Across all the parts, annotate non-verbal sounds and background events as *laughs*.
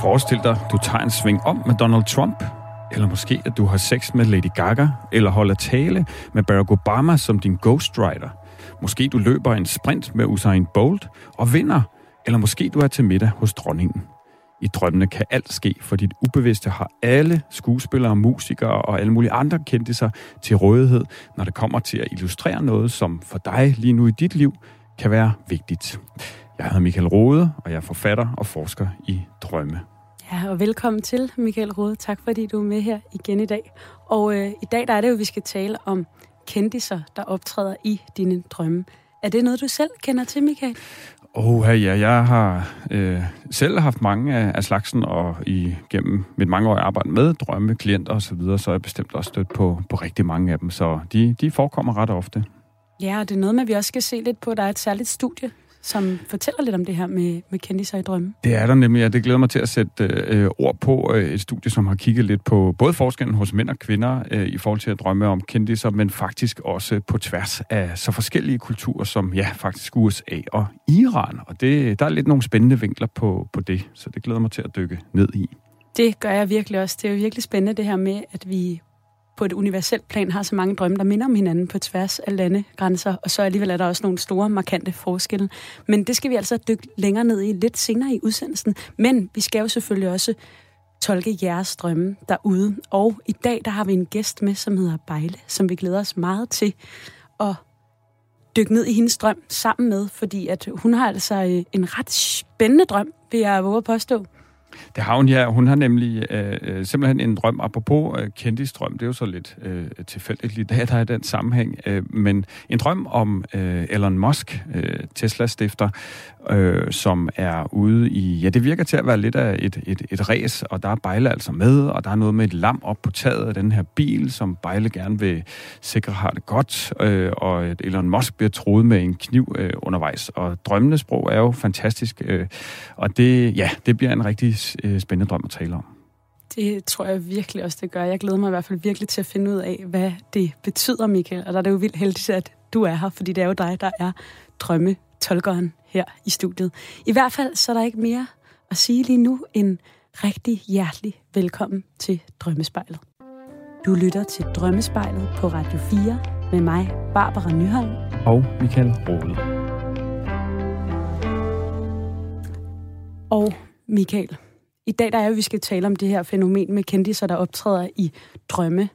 Forestil dig, du tager en sving om med Donald Trump, eller måske at du har sex med Lady Gaga, eller holder tale med Barack Obama som din ghostwriter. Måske du løber en sprint med Usain Bolt og vinder, eller måske du er til middag hos dronningen. I drømmene kan alt ske, for dit ubevidste har alle skuespillere, musikere og alle mulige andre kendte sig til rådighed, når det kommer til at illustrere noget, som for dig lige nu i dit liv kan være vigtigt. Jeg hedder Michael Rode, og jeg er forfatter og forsker i drømme. Ja, og velkommen til, Michael Rode. Tak fordi du er med her igen i dag. Og øh, i dag der er det jo, vi skal tale om kendiser, der optræder i dine drømme. Er det noget, du selv kender til, Michael? Oh, ja, jeg har øh, selv haft mange af, af slagsen, og igennem mit mangeårige arbejde med drømme, klienter osv., så, videre, så er jeg bestemt også stødt på, på rigtig mange af dem, så de, de forekommer ret ofte. Ja, og det er noget med, at vi også skal se lidt på. Der er et særligt studie, som fortæller lidt om det her med, med kendiser i drømme. Det er der nemlig, og det glæder mig til at sætte øh, ord på øh, et studie, som har kigget lidt på både forskellen hos mænd og kvinder øh, i forhold til at drømme om kendiser, men faktisk også på tværs af så forskellige kulturer som ja, faktisk USA og Iran. Og det, der er lidt nogle spændende vinkler på, på det, så det glæder mig til at dykke ned i. Det gør jeg virkelig også. Det er jo virkelig spændende det her med, at vi på et universelt plan har så mange drømme, der minder om hinanden på tværs af landegrænser, og så alligevel er der også nogle store, markante forskelle. Men det skal vi altså dykke længere ned i lidt senere i udsendelsen. Men vi skal jo selvfølgelig også tolke jeres drømme derude. Og i dag, der har vi en gæst med, som hedder Bejle, som vi glæder os meget til at dykke ned i hendes drøm sammen med, fordi at hun har altså øh, en ret spændende drøm, vil jeg våge at påstå. Det har hun, ja. Hun har nemlig øh, øh simpelthen en drøm, apropos øh, kendisdrøm, det er jo så lidt øh, tilfældigt lige der, der er den sammenhæng, øh, men en drøm om øh, Elon Musk, øh, Tesla-stifter, øh, som er ude i, ja, det virker til at være lidt af et, et, et ræs, og der er Bejle altså med, og der er noget med et lam op på taget af den her bil, som Bejle gerne vil sikre har det godt, øh, og Elon Musk bliver troet med en kniv øh, undervejs, og drømmenes sprog er jo fantastisk, øh, og det, ja, det bliver en rigtig øh, spændende drøm at tale om. Det tror jeg virkelig også, det gør. Jeg glæder mig i hvert fald virkelig til at finde ud af, hvad det betyder, Michael. Og der er det jo vildt heldigt, at du er her, fordi det er jo dig, der er drømme drømmetolkeren her i studiet. I hvert fald så er der ikke mere at sige lige nu end rigtig hjertelig velkommen til Drømmespejlet. Du lytter til Drømmespejlet på Radio 4 med mig, Barbara Nyholm. Og Michael Rode. Og Michael, i dag der er, at vi skal tale om det her fænomen med kendiser, der optræder i drømme.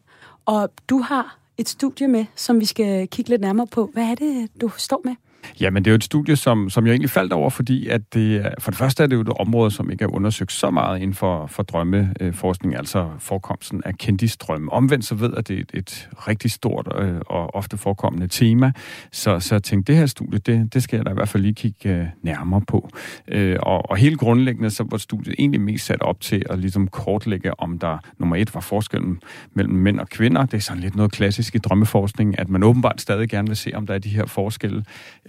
Og du har et studie med, som vi skal kigge lidt nærmere på. Hvad er det, du står med? Ja, men det er jo et studie, som, som jeg egentlig faldt over, fordi at det, for det første er det jo et område, som ikke er undersøgt så meget inden for, for drømmeforskning, altså forekomsten af kendisdrømme. Omvendt så ved at det er et, et rigtig stort øh, og ofte forekommende tema, så, så jeg tænkte, det her studie, det, det skal jeg da i hvert fald lige kigge øh, nærmere på. Øh, og, og helt grundlæggende, så var studiet egentlig mest sat op til at ligesom kortlægge, om der nummer et var forskellen mellem mænd og kvinder. Det er sådan lidt noget klassisk i drømmeforskning, at man åbenbart stadig gerne vil se, om der er de her forskelle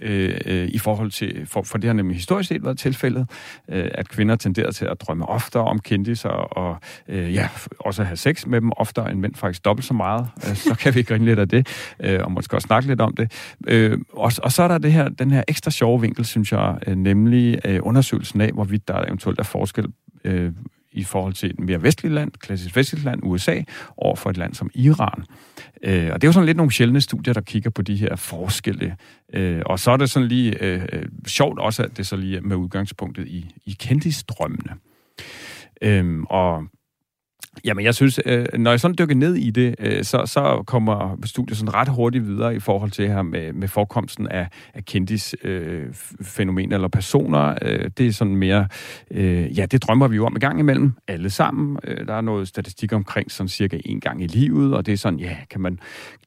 øh, øh, i forhold til, for, for det har nemlig historisk set været tilfældet, øh, at kvinder tenderer til at drømme oftere om kendis og, og øh, ja, også have sex med dem oftere end mænd faktisk dobbelt så meget. Øh, så kan vi grine lidt af det, øh, og måske også snakke lidt om det. Øh, og, og så er der det her, den her ekstra sjove vinkel, synes jeg, øh, nemlig øh, undersøgelsen af, hvorvidt der eventuelt er forskel øh, i forhold til et mere vestligt land, klassisk vestligt land, USA, over for et land som Iran. Øh, og det er jo sådan lidt nogle sjældne studier, der kigger på de her forskelle. Øh, og så er det sådan lige øh, øh sjovt også, at det så lige er med udgangspunktet i, i kendisdrømmene. Øh, og Jamen, jeg synes, øh, når jeg sådan dykker ned i det, øh, så, så kommer studiet sådan ret hurtigt videre i forhold til her med, med forekomsten af, af kendis øh, fænomener eller personer. Øh, det er sådan mere, øh, ja, det drømmer vi jo om i gang imellem, alle sammen. Øh, der er noget statistik omkring sådan cirka en gang i livet, og det er sådan, ja, kan man,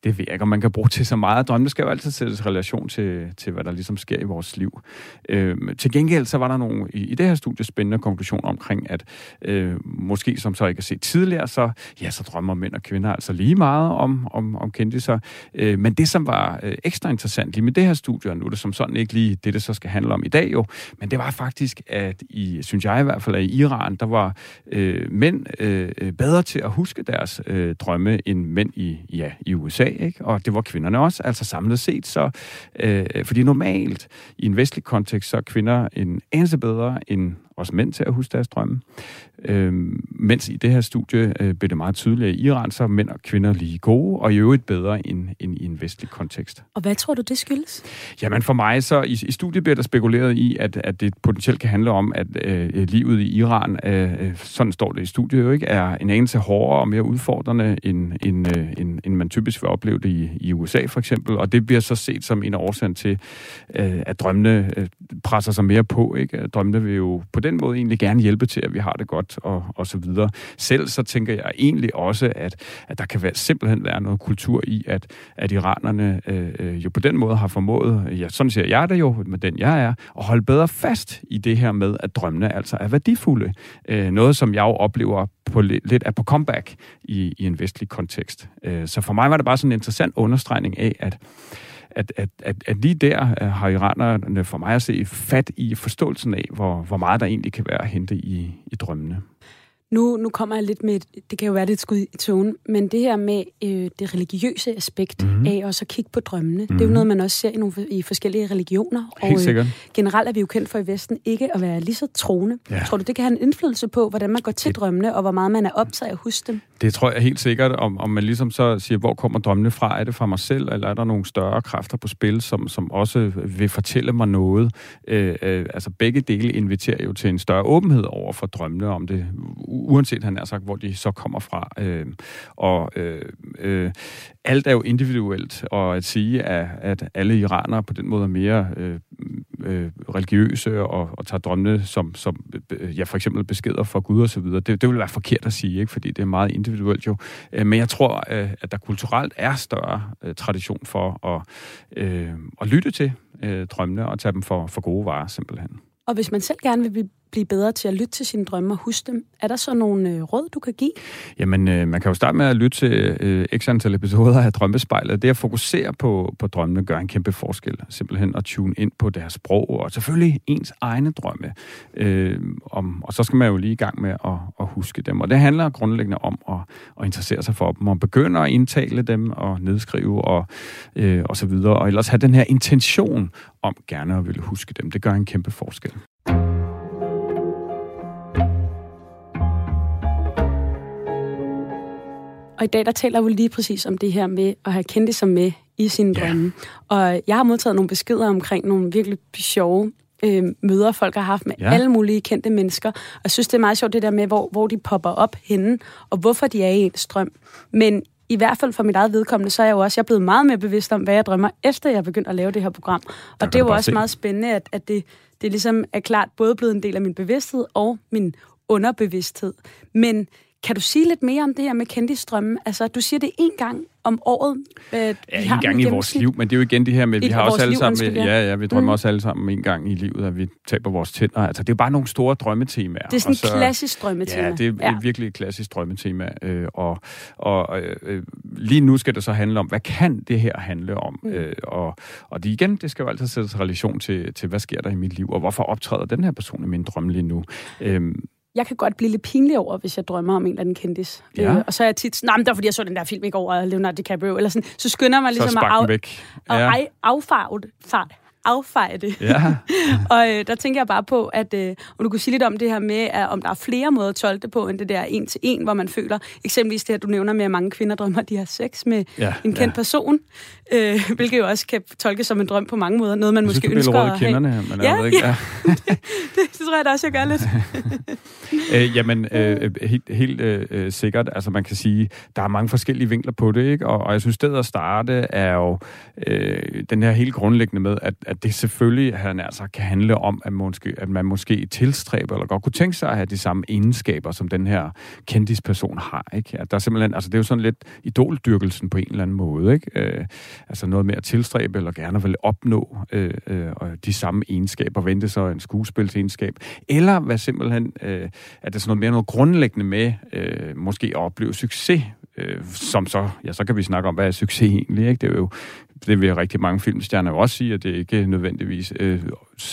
det ved jeg ikke, om man kan bruge til så meget. Drømme skal jo altid sættes relation til, til, hvad der ligesom sker i vores liv. Øh, til gengæld, så var der nogle, i, i det her studie, spændende konklusioner omkring, at øh, måske, som så ikke at se tid tidligere, så, ja, så drømmer mænd og kvinder altså lige meget om, om, om kendtiser. Øh, men det, som var øh, ekstra interessant lige med det her studie, og nu er det som sådan ikke lige det, det så skal handle om i dag jo, men det var faktisk, at i, synes jeg i hvert fald, at i Iran, der var øh, mænd øh, øh bedre til at huske deres øh, drømme end mænd i, ja, i USA, ikke? og det var kvinderne også, altså samlet set. Så, øh, fordi normalt i en vestlig kontekst, så er kvinder en anelse bedre end også mænd til at huske deres drømme. Øh, mens i det her studie øh, blev det meget tydeligt, at i Iran så er mænd og kvinder lige gode, og i øvrigt bedre end, end i en vestlig kontekst. Og hvad tror du, det skyldes? Jamen for mig så, i, i studiet bliver der spekuleret i, at, at det potentielt kan handle om, at øh, livet i Iran, øh, øh, sådan står det i studiet jo ikke, er en anelse hårdere og mere udfordrende, end, end, øh, end, end man typisk vil opleve det i, i USA for eksempel. Og det bliver så set som en af årsagen til, øh, at drømmene øh, presser sig mere på. Ikke? Drømmene vil jo på den den måde egentlig gerne hjælpe til, at vi har det godt og, og så videre. Selv så tænker jeg egentlig også, at, at der kan være, simpelthen være noget kultur i, at, at iranerne øh, øh, jo på den måde har formået, ja, sådan siger jeg det jo, med den jeg er, at holde bedre fast i det her med, at drømmene altså er værdifulde. Øh, noget, som jeg jo oplever på lidt, lidt er på comeback i, i en vestlig kontekst. Øh, så for mig var det bare sådan en interessant understregning af, at at, at, at, at lige der øh, har iranerne for mig at se fat i forståelsen af, hvor, hvor meget der egentlig kan være at hente i, i drømmene. Nu, nu kommer jeg lidt med, et, det kan jo være lidt skud i tonen, men det her med øh, det religiøse aspekt mm-hmm. af også at kigge på drømmene, mm-hmm. det er jo mhm. noget, man også ser i, nogle, i forskellige religioner. Helt og sikkert. Øh, generelt er vi jo kendt for i Vesten ikke at være lige så troende. Ja. Tror du, det kan have en indflydelse på, hvordan man går til det, drømmene, og hvor meget man er optaget af at huske dem? Det tror jeg helt sikkert, om, om man ligesom så siger, hvor kommer drømmene fra? Er det fra mig selv, eller er der nogle større kræfter på spil, som, som også vil fortælle mig noget? Øh, øh, altså begge dele inviterer jo til en større åbenhed over for drømmene, om det uanset han er sagt, hvor de så kommer fra. Øh, og øh, øh, alt er jo individuelt, og at sige, at, at alle iranere på den måde er mere øh, øh, religiøse og, og tager drømmene som, som ja, for eksempel beskeder fra Gud og så videre, det, det vil være forkert at sige, ikke? fordi det er meget individuelt jo. Øh, men jeg tror, øh, at der kulturelt er større øh, tradition for at, øh, at lytte til øh, drømmene og tage dem for, for gode varer simpelthen. Og hvis man selv gerne vil blive bedre til at lytte til sine drømme og huske dem, er der så nogle øh, råd, du kan give? Jamen, øh, man kan jo starte med at lytte til øh, x antal episoder af Drømmespejlet. Det at fokusere på, på drømmene gør en kæmpe forskel. Simpelthen at tune ind på deres sprog, og selvfølgelig ens egne drømme. Øh, om, og så skal man jo lige i gang med at, at huske dem. Og det handler grundlæggende om at, at interessere sig for dem, og begynde at indtale dem, og nedskrive, og, øh, og så videre. Og ellers have den her intention om gerne at ville huske dem. Det gør en kæmpe forskel. Og i dag, der taler vi lige præcis om det her med at have kendt som med i sine yeah. drømme. Og jeg har modtaget nogle beskeder omkring nogle virkelig sjove øh, møder, folk har haft med ja. alle mulige kendte mennesker. Og jeg synes, det er meget sjovt det der med, hvor, hvor de popper op henne, og hvorfor de er i en strøm. Men i hvert fald for mit eget vedkommende, så er jeg jo også jeg er blevet meget mere bevidst om, hvad jeg drømmer, efter jeg begyndte at lave det her program. Og det er jo også se. meget spændende, at, at det, det ligesom er klart både blevet en del af min bevidsthed og min underbevidsthed. Men kan du sige lidt mere om det her med kendisstrømme? Altså, du siger det en gang om året. Øh, ja, en gang i vores liv, men det er jo igen det her med, vi har også alle liv, sammen, med, ja, ja, vi drømmer mm. også alle sammen en gang i livet, at vi taber vores tænder. Altså, det er jo bare nogle store drømmetemaer. Det er sådan et så, klassisk drømmetema. Ja, det er ja. virkelig et klassisk drømmetema. Øh, og og øh, lige nu skal det så handle om, hvad kan det her handle om? Mm. Øh, og, og det igen, det skal jo altid sættes relation til, til, hvad sker der i mit liv, og hvorfor optræder den her person i min drøm lige nu? Øh, jeg kan godt blive lidt pinlig over, hvis jeg drømmer om en eller anden kendis. Ja. Øh, og så er jeg tit nej, men det fordi, jeg så den der film i går, af Leonardo DiCaprio, eller sådan. Så skynder mig ligesom så at, af, væk. Ja. at affart, fart, affeje det. Ja. *laughs* og øh, der tænker jeg bare på, at øh, om du kunne sige lidt om det her med, at, om der er flere måder at tolke det på, end det der en til en, hvor man føler, eksempelvis det her, du nævner med, at mange kvinder drømmer, at de har sex med ja, en kendt ja. person, øh, hvilket jo også kan tolkes som en drøm på mange måder, noget man jeg måske synes, ønsker at have. Her, men ja, jeg ved ikke. Ja. det, *laughs* det, det tror jeg da også, jeg gør lidt. *laughs* øh, jamen, øh, helt, helt øh, sikkert, altså man kan sige, der er mange forskellige vinkler på det, ikke? Og, og jeg synes, stedet at starte er jo øh, den her helt grundlæggende med, at, at det selvfølgelig han altså, kan handle om, at, måske, at man måske tilstræber, eller godt kunne tænke sig at have de samme egenskaber, som den her kendisperson har. Ikke? At der er simpelthen, altså det er jo sådan lidt idoldyrkelsen på en eller anden måde. Ikke? Øh, altså noget med at tilstræbe, eller gerne vil opnå øh, øh, de samme egenskaber, vente så en skuespilsegenskab, eller hvad simpelthen, øh, at det er sådan noget mere noget grundlæggende med, øh, måske at opleve succes øh, som så, ja, så kan vi snakke om, hvad er succes egentlig, ikke? Det er jo det vil rigtig mange filmstjerner også sige, at det ikke nødvendigvis øh,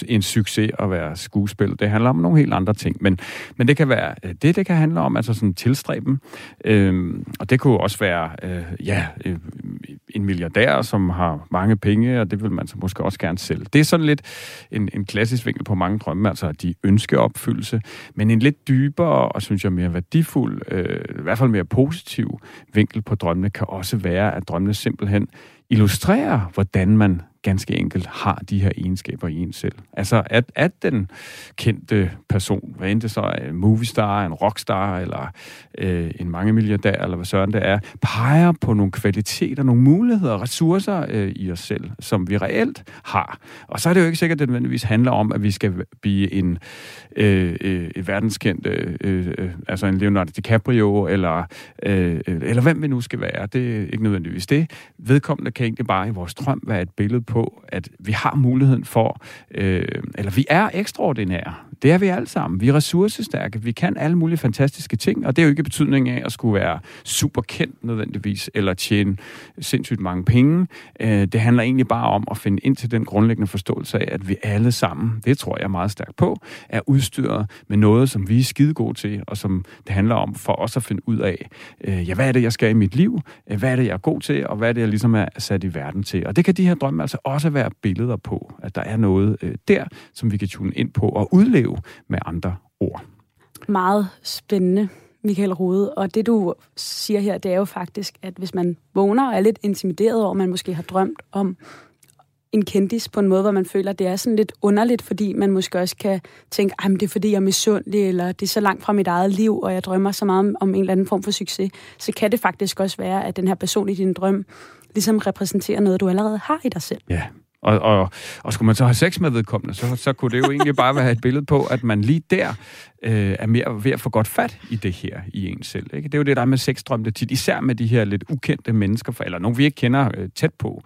en succes at være skuespiller. Det handler om nogle helt andre ting. Men, men det kan være øh, det, det kan handle om, altså sådan tilstræben. Øhm, og det kunne også være, øh, ja, øh, en milliardær, som har mange penge, og det vil man så måske også gerne sælge. Det er sådan lidt en, en klassisk vinkel på mange drømme, altså de ønskeopfyldelse, men en lidt dybere og synes jeg mere værdifuld, øh, i hvert fald mere positiv vinkel på drømmene, kan også være, at drømmene simpelthen illustrerer, hvordan man ganske enkelt har de her egenskaber i en selv. Altså, at, at den kendte person, hvad end det så er en moviestar, en rockstar, eller øh, en mange milliardær, eller hvad søren det er, peger på nogle kvaliteter, nogle muligheder, og ressourcer øh, i os selv, som vi reelt har. Og så er det jo ikke sikkert, at det nødvendigvis handler om, at vi skal blive en øh, øh, verdenskendt, øh, øh, altså en Leonardo DiCaprio, eller, øh, øh, eller hvem vi nu skal være. Det er ikke nødvendigvis det. Vedkommende kan egentlig bare i vores drøm være et billede på, på, at vi har muligheden for, øh, eller vi er ekstraordinære. Det er vi alle sammen. Vi er ressourcestærke. Vi kan alle mulige fantastiske ting, og det er jo ikke betydning af at skulle være super kendt nødvendigvis, eller tjene sindssygt mange penge. Øh, det handler egentlig bare om at finde ind til den grundlæggende forståelse af, at vi alle sammen, det tror jeg meget stærkt på, er udstyret med noget, som vi er skide gode til, og som det handler om for os at finde ud af, øh, ja, hvad er det, jeg skal i mit liv? Øh, hvad er det, jeg er god til? Og hvad er det, jeg ligesom er sat i verden til? Og det kan de her drømme altså også være billeder på, at der er noget øh, der, som vi kan tune ind på og udleve med andre ord. Meget spændende, Michael Rode. Og det, du siger her, det er jo faktisk, at hvis man vågner og er lidt intimideret over, man måske har drømt om en kendis på en måde, hvor man føler, at det er sådan lidt underligt, fordi man måske også kan tænke, at det er fordi, jeg er misundelig, eller det er så langt fra mit eget liv, og jeg drømmer så meget om, om en eller anden form for succes. Så kan det faktisk også være, at den her person i din drøm ligesom repræsenterer noget, du allerede har i dig selv. Ja, og, og, og skulle man så have sex med vedkommende, så, så kunne det jo egentlig bare være et billede på, at man lige der øh, er mere ved at få godt fat i det her i en selv. Ikke? Det er jo det, der er med sexdrømte tit, især med de her lidt ukendte mennesker, for, eller nogen vi ikke kender øh, tæt på,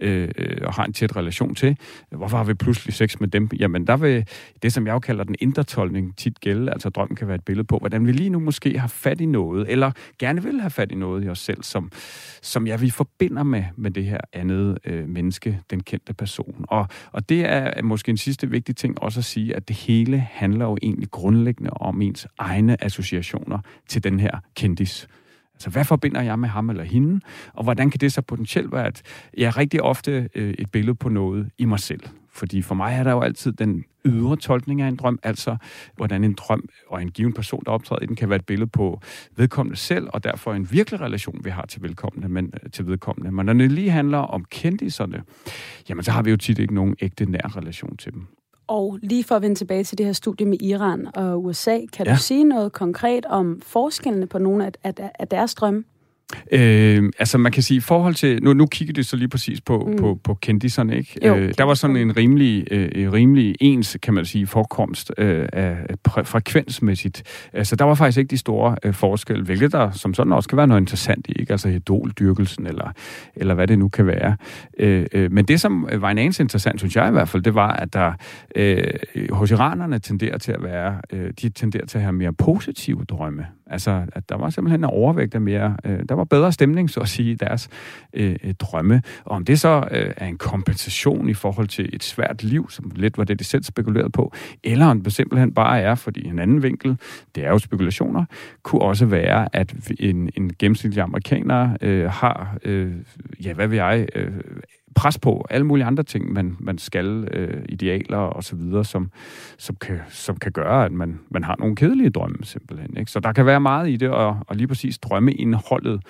øh, og har en tæt relation til. Hvorfor har vi pludselig sex med dem? Jamen, der vil det, som jeg jo kalder den indre tolkning, tit gælde. Altså, drømmen kan være et billede på, hvordan vi lige nu måske har fat i noget, eller gerne vil have fat i noget i os selv, som, som jeg vi forbinder med, med det her andet øh, menneske, den kendte person. Og, og det er måske en sidste vigtig ting også at sige, at det hele handler jo egentlig grundlæggende om ens egne associationer til den her kendis. Altså, hvad forbinder jeg med ham eller hende? Og hvordan kan det så potentielt være, at jeg er rigtig ofte øh, et billede på noget i mig selv? Fordi for mig er der jo altid den ydre tolkning af en drøm, altså hvordan en drøm og en given person, der optræder i den, kan være et billede på vedkommende selv, og derfor en virkelig relation, vi har til velkommende, Men, øh, til vedkommende. men når det lige handler om kendiserne, jamen så har vi jo tit ikke nogen ægte nær relation til dem. Og lige for at vende tilbage til det her studie med Iran og USA, kan ja. du sige noget konkret om forskellene på nogle af, af, af deres drømme? Øh, altså man kan sige, i forhold til, nu, nu kigger det så lige præcis på, mm. på, på kendiserne, ikke? Jo, øh, der var sådan en rimelig, øh, rimelig ens, kan man sige, forekomst øh, af frekvensmæssigt. Altså der var faktisk ikke de store øh, forskelle, hvilket der som sådan også kan være noget interessant i, ikke? Altså idoldyrkelsen, eller, eller hvad det nu kan være. Øh, øh, men det, som var en anelse interessant, synes jeg i hvert fald, det var, at der øh, hos iranerne tenderer til at være, øh, de tenderer til at have mere positive drømme. Altså, at der var simpelthen en overvægt af mere, øh, der var bedre stemning, så at sige, i deres øh, øh, drømme. Og om det så øh, er en kompensation i forhold til et svært liv, som lidt var det, de selv spekulerede på, eller om det simpelthen bare er, fordi en anden vinkel, det er jo spekulationer, kunne også være, at en, en gennemsnitlig amerikaner øh, har, øh, ja, hvad vil jeg, øh, pres på, alle mulige andre ting, man, man skal, øh, idealer og så videre, som, som, kan, som kan gøre, at man, man har nogle kedelige drømme simpelthen. Ikke? Så der kan være meget i det, og, og lige præcis drømmeindholdet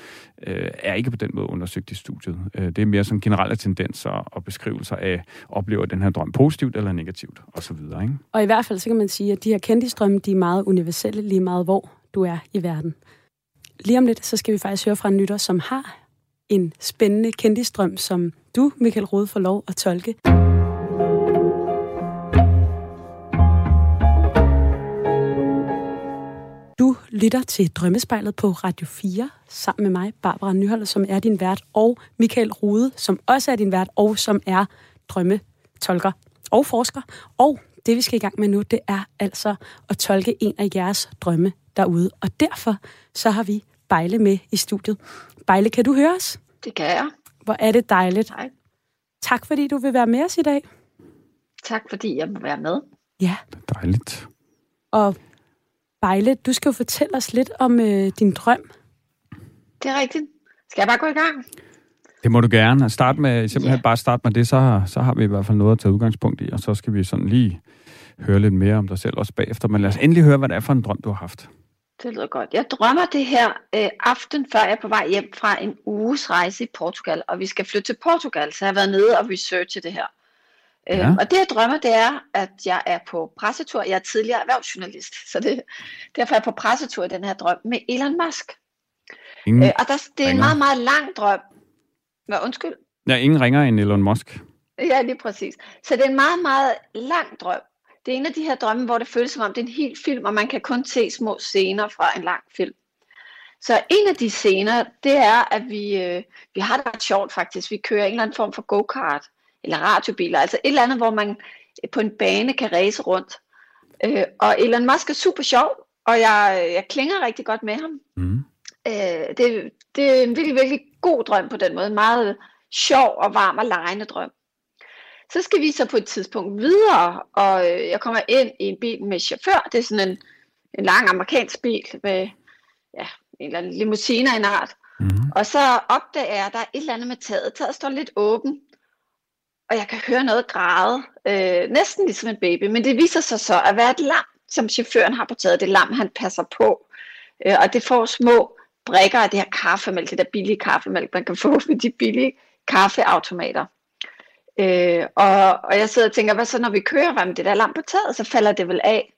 øh, er ikke på den måde undersøgt i studiet. Øh, det er mere sådan generelle tendenser og beskrivelser af, oplever den her drøm positivt eller negativt, og så videre. Ikke? Og i hvert fald så kan man sige, at de her kendtisdrømme, de er meget universelle, lige meget hvor du er i verden. Lige om lidt, så skal vi faktisk høre fra en lytter, som har en spændende kendtistrøm, som du, Michael Rode, får lov at tolke. Du lytter til Drømmespejlet på Radio 4, sammen med mig, Barbara Nyholder, som er din vært, og Michael Rode, som også er din vært, og som er drømmetolker og forsker. Og det, vi skal i gang med nu, det er altså at tolke en af jeres drømme derude. Og derfor så har vi Bejle med i studiet. Bejle, kan du høre os? Det kan jeg. Hvor er det dejligt. Hej. Tak fordi du vil være med os i dag. Tak fordi jeg må være med. Ja. Det er dejligt. Og Bejle, du skal jo fortælle os lidt om øh, din drøm. Det er rigtigt. Skal jeg bare gå i gang? Det må du gerne. Start med, simpelthen yeah. bare starte med det, så har, så har vi i hvert fald noget at tage udgangspunkt i, og så skal vi sådan lige høre lidt mere om dig selv også bagefter. Men lad os endelig høre, hvad det er for en drøm, du har haft. Det lyder godt. Jeg drømmer det her øh, aften, før jeg er på vej hjem fra en uges rejse i Portugal, og vi skal flytte til Portugal, så jeg har været nede og researchet det her. Øh, ja. og det jeg drømmer, det er, at jeg er på pressetur. Jeg er tidligere erhvervsjournalist, *laughs* så det, derfor er jeg på pressetur i den her drøm med Elon Musk. Ingen øh, og der, det er ringer. en meget, meget lang drøm. Hvad, undskyld? Ja, ingen ringer end Elon Musk. Ja, lige præcis. Så det er en meget, meget lang drøm. Det er en af de her drømme, hvor det føles som om, det er en helt film, og man kan kun se små scener fra en lang film. Så en af de scener, det er, at vi, øh, vi har det ret sjovt faktisk. Vi kører en eller anden form for go-kart, eller radiobiler, altså et eller andet, hvor man på en bane kan race rundt. Øh, og Elon Musk er super sjov, og jeg, jeg klinger rigtig godt med ham. Mm. Øh, det, det er en virkelig, virkelig god drøm på den måde. En meget sjov og varm og lejende drøm. Så skal vi så på et tidspunkt videre, og øh, jeg kommer ind i en bil med chauffør. Det er sådan en, en lang amerikansk bil med ja, en eller anden limousine af en art. Mm-hmm. Og så opdager jeg, at der er et eller andet med taget. Taget står lidt åben, og jeg kan høre noget græde. Øh, næsten ligesom en baby, men det viser sig så at være et lam, som chaufføren har på taget. Det lam, han passer på. Øh, og det får små brikker af det her kaffemælk, det der billige kaffemælk, man kan få ved *laughs* de billige kaffeautomater. Øh, og, og jeg sidder og tænker, hvad så når vi kører, hvad med det der lam på taget, så falder det vel af.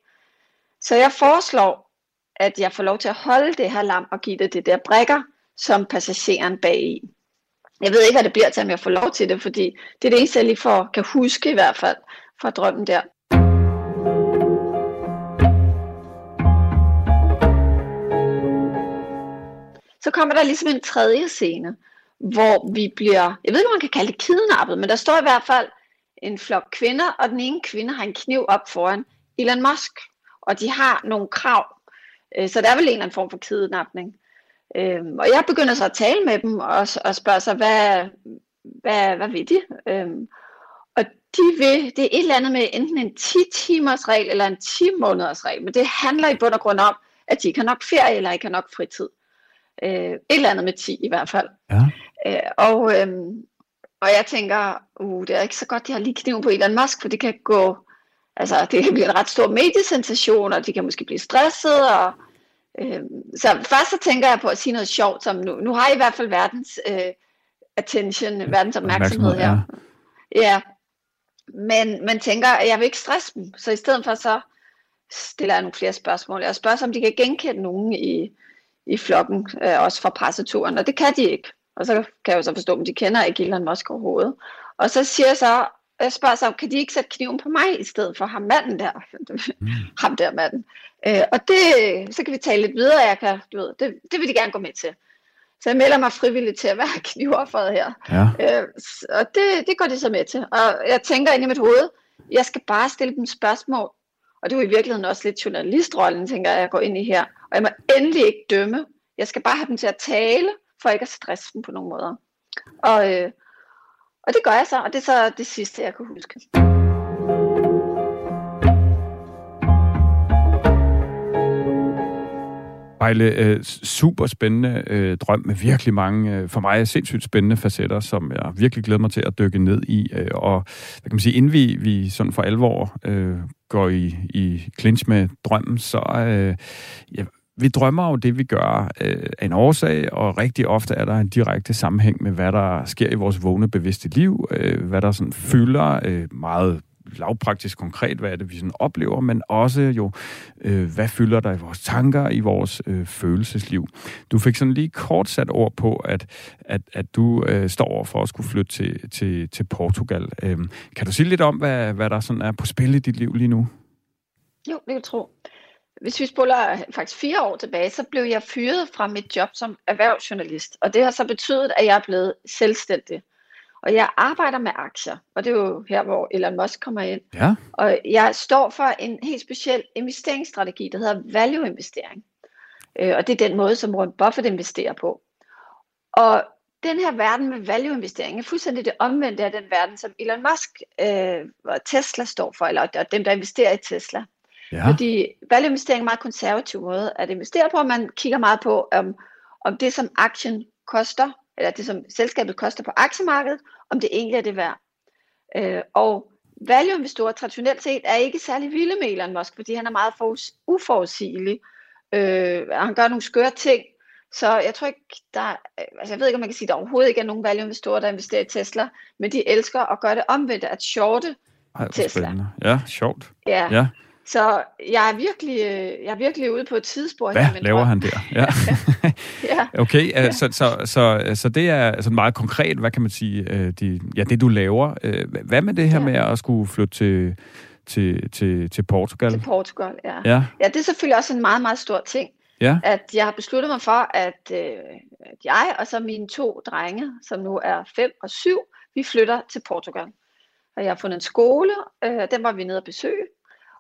Så jeg foreslår, at jeg får lov til at holde det her lam og give det det der brikker, som passageren bag i. Jeg ved ikke, hvad det bliver til, om jeg får lov til det, fordi det er det eneste, jeg lige får, kan huske i hvert fald fra drømmen der. Så kommer der ligesom en tredje scene, hvor vi bliver, jeg ved ikke, om man kan kalde det kidnappet, men der står i hvert fald en flok kvinder, og den ene kvinde har en kniv op foran Elon Musk, og de har nogle krav. Øh, så der er vel en eller anden form for kidnapning. Øhm, og jeg begynder så at tale med dem og, og spørge sig, hvad, hvad, hvad vil de? Øhm, og de vil, det er et eller andet med enten en 10 timers regel eller en 10 måneders regel, men det handler i bund og grund om, at de ikke har nok ferie eller ikke har nok fritid. Øh, et eller andet med 10 i hvert fald. Ja. Øh, og, øh, og jeg tænker, uh, det er ikke så godt, de har lige kniven på Elon Musk, for det kan gå, altså det kan blive en ret stor mediesensation, og de kan måske blive stresset, og øh, så først så tænker jeg på at sige noget sjovt, som nu, nu har I i hvert fald verdens øh, attention, verdens opmærksomhed her. Ja. ja. Men man tænker, at jeg vil ikke stresse dem, så i stedet for så stiller jeg nogle flere spørgsmål. Jeg spørger, om de kan genkende nogen i, i flokken, øh, også fra presseturen, og det kan de ikke. Og så kan jeg jo så forstå, at de kender ikke Elon Musk overhovedet. Og så siger jeg så, jeg spørger så, kan de ikke sætte kniven på mig i stedet for ham manden der? Mm. *laughs* ham der manden. Øh, og det, så kan vi tale lidt videre, jeg kan, du ved, det, det vil de gerne gå med til. Så jeg melder mig frivilligt til at være *laughs* knivofferet her. Ja. Øh, og det, det går de så med til. Og jeg tænker ind i mit hoved, jeg skal bare stille dem spørgsmål. Og det er jo i virkeligheden også lidt journalistrollen, tænker jeg, jeg går ind i her. Og jeg må endelig ikke dømme. Jeg skal bare have dem til at tale, for ikke at stresse dem på nogen måder. Og, øh, og det gør jeg så, og det er så det sidste, jeg kan huske. Ejle, øh, super spændende øh, drøm med virkelig mange, øh, for mig sindssygt spændende facetter, som jeg virkelig glæder mig til at dykke ned i. Øh, og hvad kan man sige, inden vi, vi sådan for alvor øh, går i, i clinch med drømmen, så øh, vi drømmer jo det, vi gør øh, af en årsag, og rigtig ofte er der en direkte sammenhæng med, hvad der sker i vores vågne bevidste liv, øh, hvad der sådan fylder øh, meget lavpraktisk konkret, hvad er det, vi sådan oplever, men også jo, øh, hvad fylder der i vores tanker, i vores øh, følelsesliv. Du fik sådan lige kort sat ord på, at, at, at du øh, står over for at skulle flytte til, til, til Portugal. Øh, kan du sige lidt om, hvad, hvad der sådan er på spil i dit liv lige nu? Jo, det kan jeg tro. Hvis vi spoler faktisk fire år tilbage, så blev jeg fyret fra mit job som erhvervsjournalist. Og det har så betydet, at jeg er blevet selvstændig. Og jeg arbejder med aktier, og det er jo her, hvor Elon Musk kommer ind. Ja. Og jeg står for en helt speciel investeringsstrategi, der hedder value-investering. Øh, og det er den måde, som Warren Buffett investerer på. Og den her verden med value-investering er fuldstændig det omvendte af den verden, som Elon Musk øh, og Tesla står for, eller dem, der investerer i Tesla. Ja. Fordi value-investering er en meget konservativ måde at investere på. Man kigger meget på, om, om det, som aktien koster, eller det, som selskabet koster på aktiemarkedet, om det egentlig er det værd. Øh, og value-investorer traditionelt set er ikke særlig vilde med Elon Musk, fordi han er meget uforudsigelig. Øh, han gør nogle skøre ting, så jeg tror ikke, der, altså jeg ved ikke, om man kan sige, at der overhovedet ikke er nogen value-investorer, der investerer i Tesla, men de elsker at gøre det omvendt, at shorte Ej, Tesla. Spændende. Ja, sjovt. Ja. ja. Så jeg er virkelig, øh, jeg er virkelig ude på et tidsspor. Hvad laver drøm. han der? Ja. *laughs* ja. Okay, ja. Så, så, så, så det er altså meget konkret, hvad kan man sige, øh, de, ja, det du laver. Øh, hvad med det her ja. med at skulle flytte til, til, til, til Portugal? Til Portugal, ja. ja. Ja, det er selvfølgelig også en meget, meget stor ting. Ja. At jeg har besluttet mig for, at, øh, at jeg og så mine to drenge, som nu er 5 og 7, vi flytter til Portugal. Og jeg har fundet en skole, øh, den var vi nede at besøge,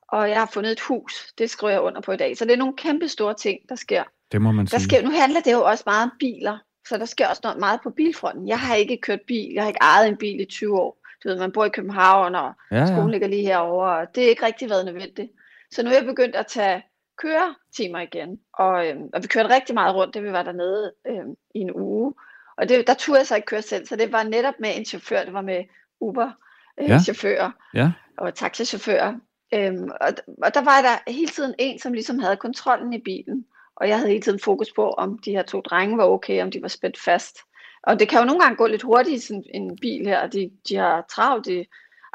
og jeg har fundet et hus. Det skriver jeg under på i dag. Så det er nogle kæmpe store ting, der sker. Det må man sige. Der sker, nu handler det jo også meget om biler, så der sker også noget meget på bilfronten. Jeg har ikke kørt bil, jeg har ikke ejet en bil i 20 år. Du ved, man bor i København, og ja, ja. skolen ligger lige herovre, og det er ikke rigtig været nødvendigt. Så nu er jeg begyndt at tage køretimer igen, og, øhm, og vi kørte rigtig meget rundt, det vi var dernede øhm, i en uge. Og det, der turde jeg så ikke køre selv, så det var netop med en chauffør, det var med Uber-chauffører øh, ja. ja. og taxichauffører. Øhm, og, og der var der hele tiden en, som ligesom havde kontrollen i bilen. Og jeg havde hele tiden fokus på, om de her to drenge var okay, om de var spændt fast. Og det kan jo nogle gange gå lidt hurtigt i sådan en bil her. De, de har travlt, de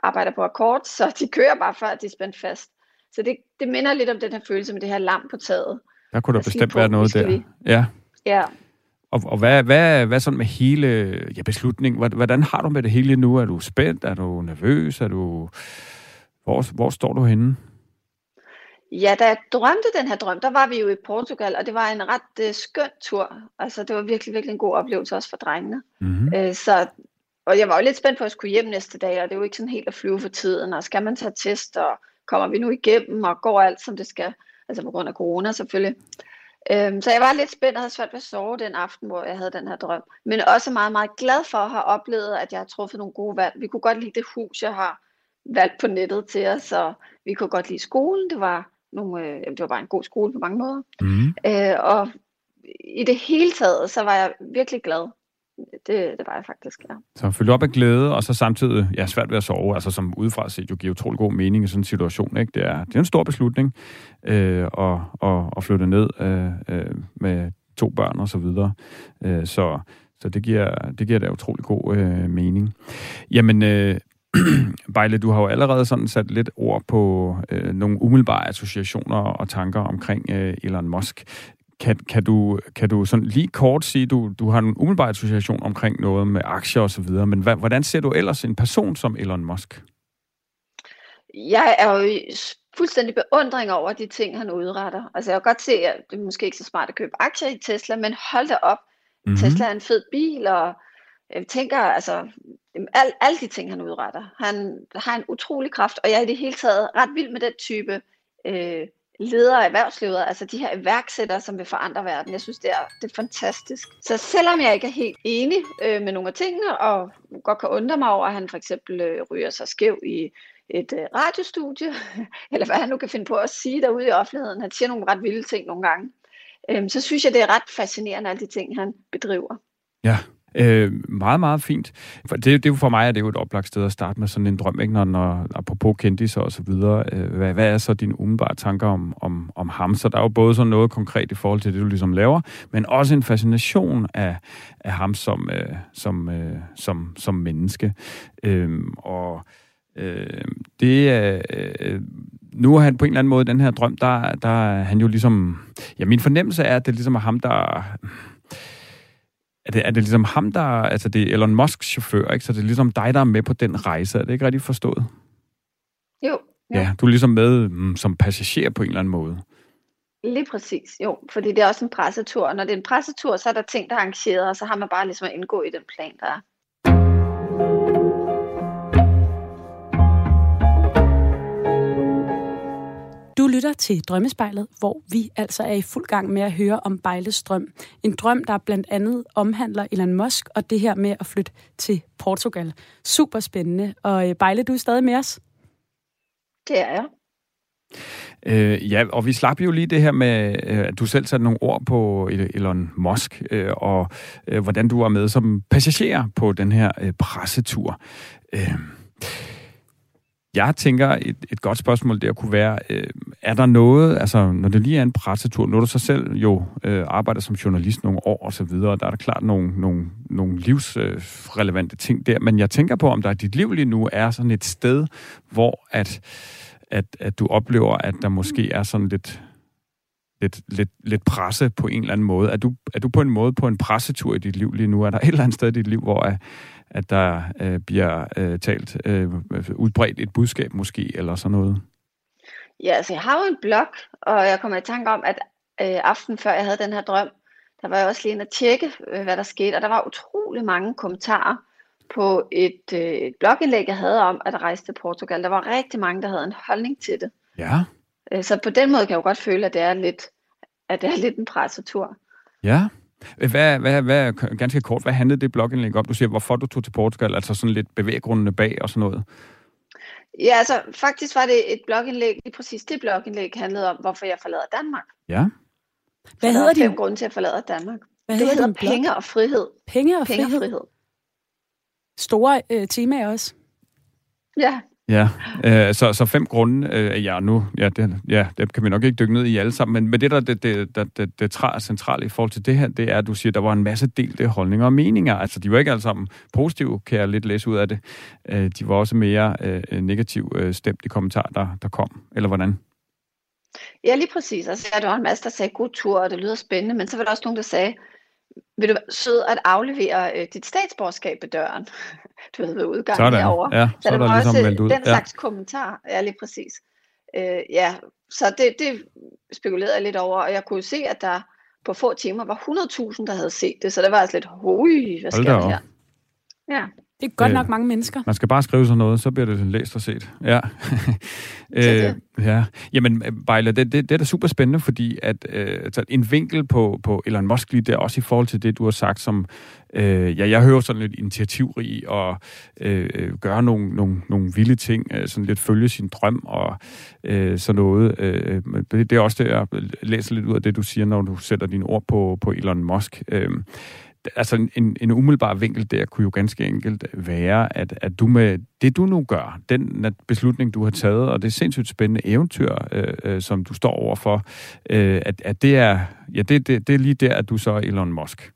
arbejder på akkord, så de kører bare før, de er spændt fast. Så det, det minder lidt om den her følelse med det her lam på taget. Der kunne der bestemt på, være noget der. Ja. Ja. Og, og hvad, hvad, hvad sådan med hele ja, beslutningen? Hvordan har du med det hele nu? Er du spændt? Er du nervøs? Er du hvor, hvor står du henne? Ja, da jeg drømte den her drøm, der var vi jo i Portugal, og det var en ret uh, skøn tur. Altså, det var virkelig, virkelig en god oplevelse også for drengene. Mm-hmm. Uh, så, og jeg var jo lidt spændt på at skulle hjem næste dag, og det er jo ikke sådan helt at flyve for tiden, og skal man tage test, og kommer vi nu igennem, og går alt, som det skal, altså på grund af corona selvfølgelig. Uh, så jeg var lidt spændt og havde svært ved at sove den aften, hvor jeg havde den her drøm. Men også meget, meget glad for at have oplevet, at jeg har truffet nogle gode valg. Vi kunne godt lide det hus, jeg har valgt på nettet til os, og vi kunne godt lide skolen. Det var, nogle, øh, det var bare en god skole på mange måder. Mm. Øh, og i det hele taget, så var jeg virkelig glad. Det, det var jeg faktisk, ja. Så følge op af glæde, og så samtidig ja, svært ved at sove, altså som udefra set jo giver utrolig god mening i sådan en situation. Ikke? Det, er, det er en stor beslutning øh, at, at, at flytte ned øh, øh, med to børn og så videre. Øh, så, så det giver, det giver da utrolig god øh, mening. Jamen, øh, *clears throat* Bejle, du har jo allerede sådan sat lidt ord på øh, nogle umiddelbare associationer og tanker omkring øh, Elon Musk. Kan, kan, du, kan du sådan lige kort sige, du, du har en umiddelbar association omkring noget med aktier og så videre, men hvad, hvordan ser du ellers en person som Elon Musk? Jeg er jo fuldstændig beundring over de ting, han udretter. Altså jeg kan godt se, at det er måske ikke så smart at købe aktier i Tesla, men hold da op. Mm-hmm. Tesla er en fed bil, og jeg tænker, altså, al, alle de ting, han udretter. Han har en utrolig kraft, og jeg er i det hele taget ret vild med den type øh, ledere af erhvervslivet, altså de her iværksættere, som vil forandre verden. Jeg synes, det er, det er fantastisk. Så selvom jeg ikke er helt enig øh, med nogle af tingene, og godt kan undre mig over, at han for eksempel øh, ryger sig skæv i et øh, radiostudie, *laughs* eller hvad han nu kan finde på at sige derude i offentligheden. Han siger nogle ret vilde ting nogle gange. Øh, så synes jeg, det er ret fascinerende, alle de ting, han bedriver. Ja, Øh, meget, meget fint. For det, det for mig, at det jo et oplagt sted at starte med sådan en drøm, ikke? Når, når apropos kendis og så videre. Øh, hvad, hvad er så dine umiddelbare tanker om, om, om ham? Så der er jo både sådan noget konkret i forhold til det, du ligesom laver, men også en fascination af, af ham som, øh, som, øh, som, som menneske. Øh, og øh, det er... Øh, nu er han på en eller anden måde, den her drøm, der, der er han jo ligesom... Ja, min fornemmelse er, at det ligesom er ham, der er det, er det ligesom ham, der... Altså, det er Elon Musks chauffør, ikke? Så det er ligesom dig, der er med på den rejse. Er det ikke rigtigt forstået? Jo. Ja, ja du er ligesom med mm, som passager på en eller anden måde. Lige præcis, jo. Fordi det er også en pressetur. Og når det er en pressetur, så er der ting, der er arrangeret, og så har man bare ligesom at indgå i den plan, der er. Du lytter til Drømmespejlet, hvor vi altså er i fuld gang med at høre om Bejles drøm. En drøm, der blandt andet omhandler Elon Musk og det her med at flytte til Portugal. Super spændende. Og øh, Bejle, du er stadig med os? Det er jeg. Øh, ja, og vi slap jo lige det her med, øh, at du selv satte nogle ord på Elon Musk, øh, og øh, hvordan du var med som passager på den her øh, pressetur. Øh, jeg tænker, et, et godt spørgsmål der kunne være, øh, er der noget, altså når det lige er en pressetur, når du så selv jo øh, arbejder som journalist nogle år og så videre, der er der klart nogle, nogle, nogle livsrelevante øh, ting der, men jeg tænker på, om der i dit liv lige nu er sådan et sted, hvor at, at, at du oplever, at der måske er sådan lidt, lidt, lidt, lidt presse på en eller anden måde. Er du, er du på en måde på en pressetur i dit liv lige nu? Er der et eller andet sted i dit liv, hvor at, at der øh, bliver øh, talt, øh, udbredt et budskab måske, eller sådan noget? Ja, altså jeg har jo en blog, og jeg kommer i tanke om, at øh, aften før jeg havde den her drøm, der var jeg også lige inde at tjekke, øh, hvad der skete, og der var utrolig mange kommentarer på et, øh, et blogindlæg, jeg havde om at rejse til Portugal. Der var rigtig mange, der havde en holdning til det. Ja. Øh, så på den måde kan jeg jo godt føle, at det er lidt, at det er lidt en pressetur. Ja. Hvad, hvad, hvad, ganske kort, hvad handlede det blogindlæg om? Du siger, hvorfor du tog til Portugal, altså sådan lidt bevæggrundene bag og sådan noget. Ja, altså faktisk var det et blogindlæg, lige præcis det blogindlæg handlede om, hvorfor jeg forlader Danmark. Ja. Hvad hedder det? fem grunde til at forlade Danmark. Hvad det hedder, hedder penge og frihed. Penge og, penge frihed. og frihed. Store øh, temaer også. Ja, Ja, øh, så, så fem grunde, øh, ja, nu, ja det, ja, det kan vi nok ikke dykke ned i alle sammen, men, men det, der det, det, det, det, det er centrale i forhold til det her, det er, at du siger, at der var en masse delte holdninger og meninger. Altså, de var ikke alle sammen positive, kan jeg lidt læse ud af det. Øh, de var også mere øh, negativ øh, stemt i kommentarer, der, der kom, eller hvordan? Ja, lige præcis. Altså, der var en masse, der sagde god tur, og det lyder spændende, men så var der også nogen, der sagde, vil du være sød at aflevere øh, dit statsborgerskab ved døren? *laughs* du ved, ved udgangen Sådan. herovre. Ja, så, så der var ligesom også ud. den slags ja. kommentar. Ja, lige præcis. Øh, ja, så det, det spekulerede jeg lidt over, og jeg kunne se, at der på få timer var 100.000, der havde set det, så det var altså lidt, hoi, hvad sker der her? Ja. Det er godt øh, nok mange mennesker. Man skal bare skrive sådan noget, så bliver det læst og set. Ja. *laughs* øh, ja. Jamen, Bejla, det, det, det er da super spændende, fordi at øh, en vinkel på, på Elon Musk lige der, også i forhold til det, du har sagt, som øh, ja, jeg hører sådan lidt initiativrig og øh, gøre nogle, nogle, nogle vilde ting, øh, sådan lidt følge sin drøm og øh, sådan noget. Øh, det, det er også det, jeg læser lidt ud af det, du siger, når du sætter dine ord på, på Elon Musk. Øh, altså en, en umiddelbar vinkel der kunne jo ganske enkelt være, at, at du med det, du nu gør, den beslutning, du har taget, og det sindssygt spændende eventyr, øh, øh, som du står overfor, øh, at, at det er, ja, det, det, det er lige der, at du så er Elon Musk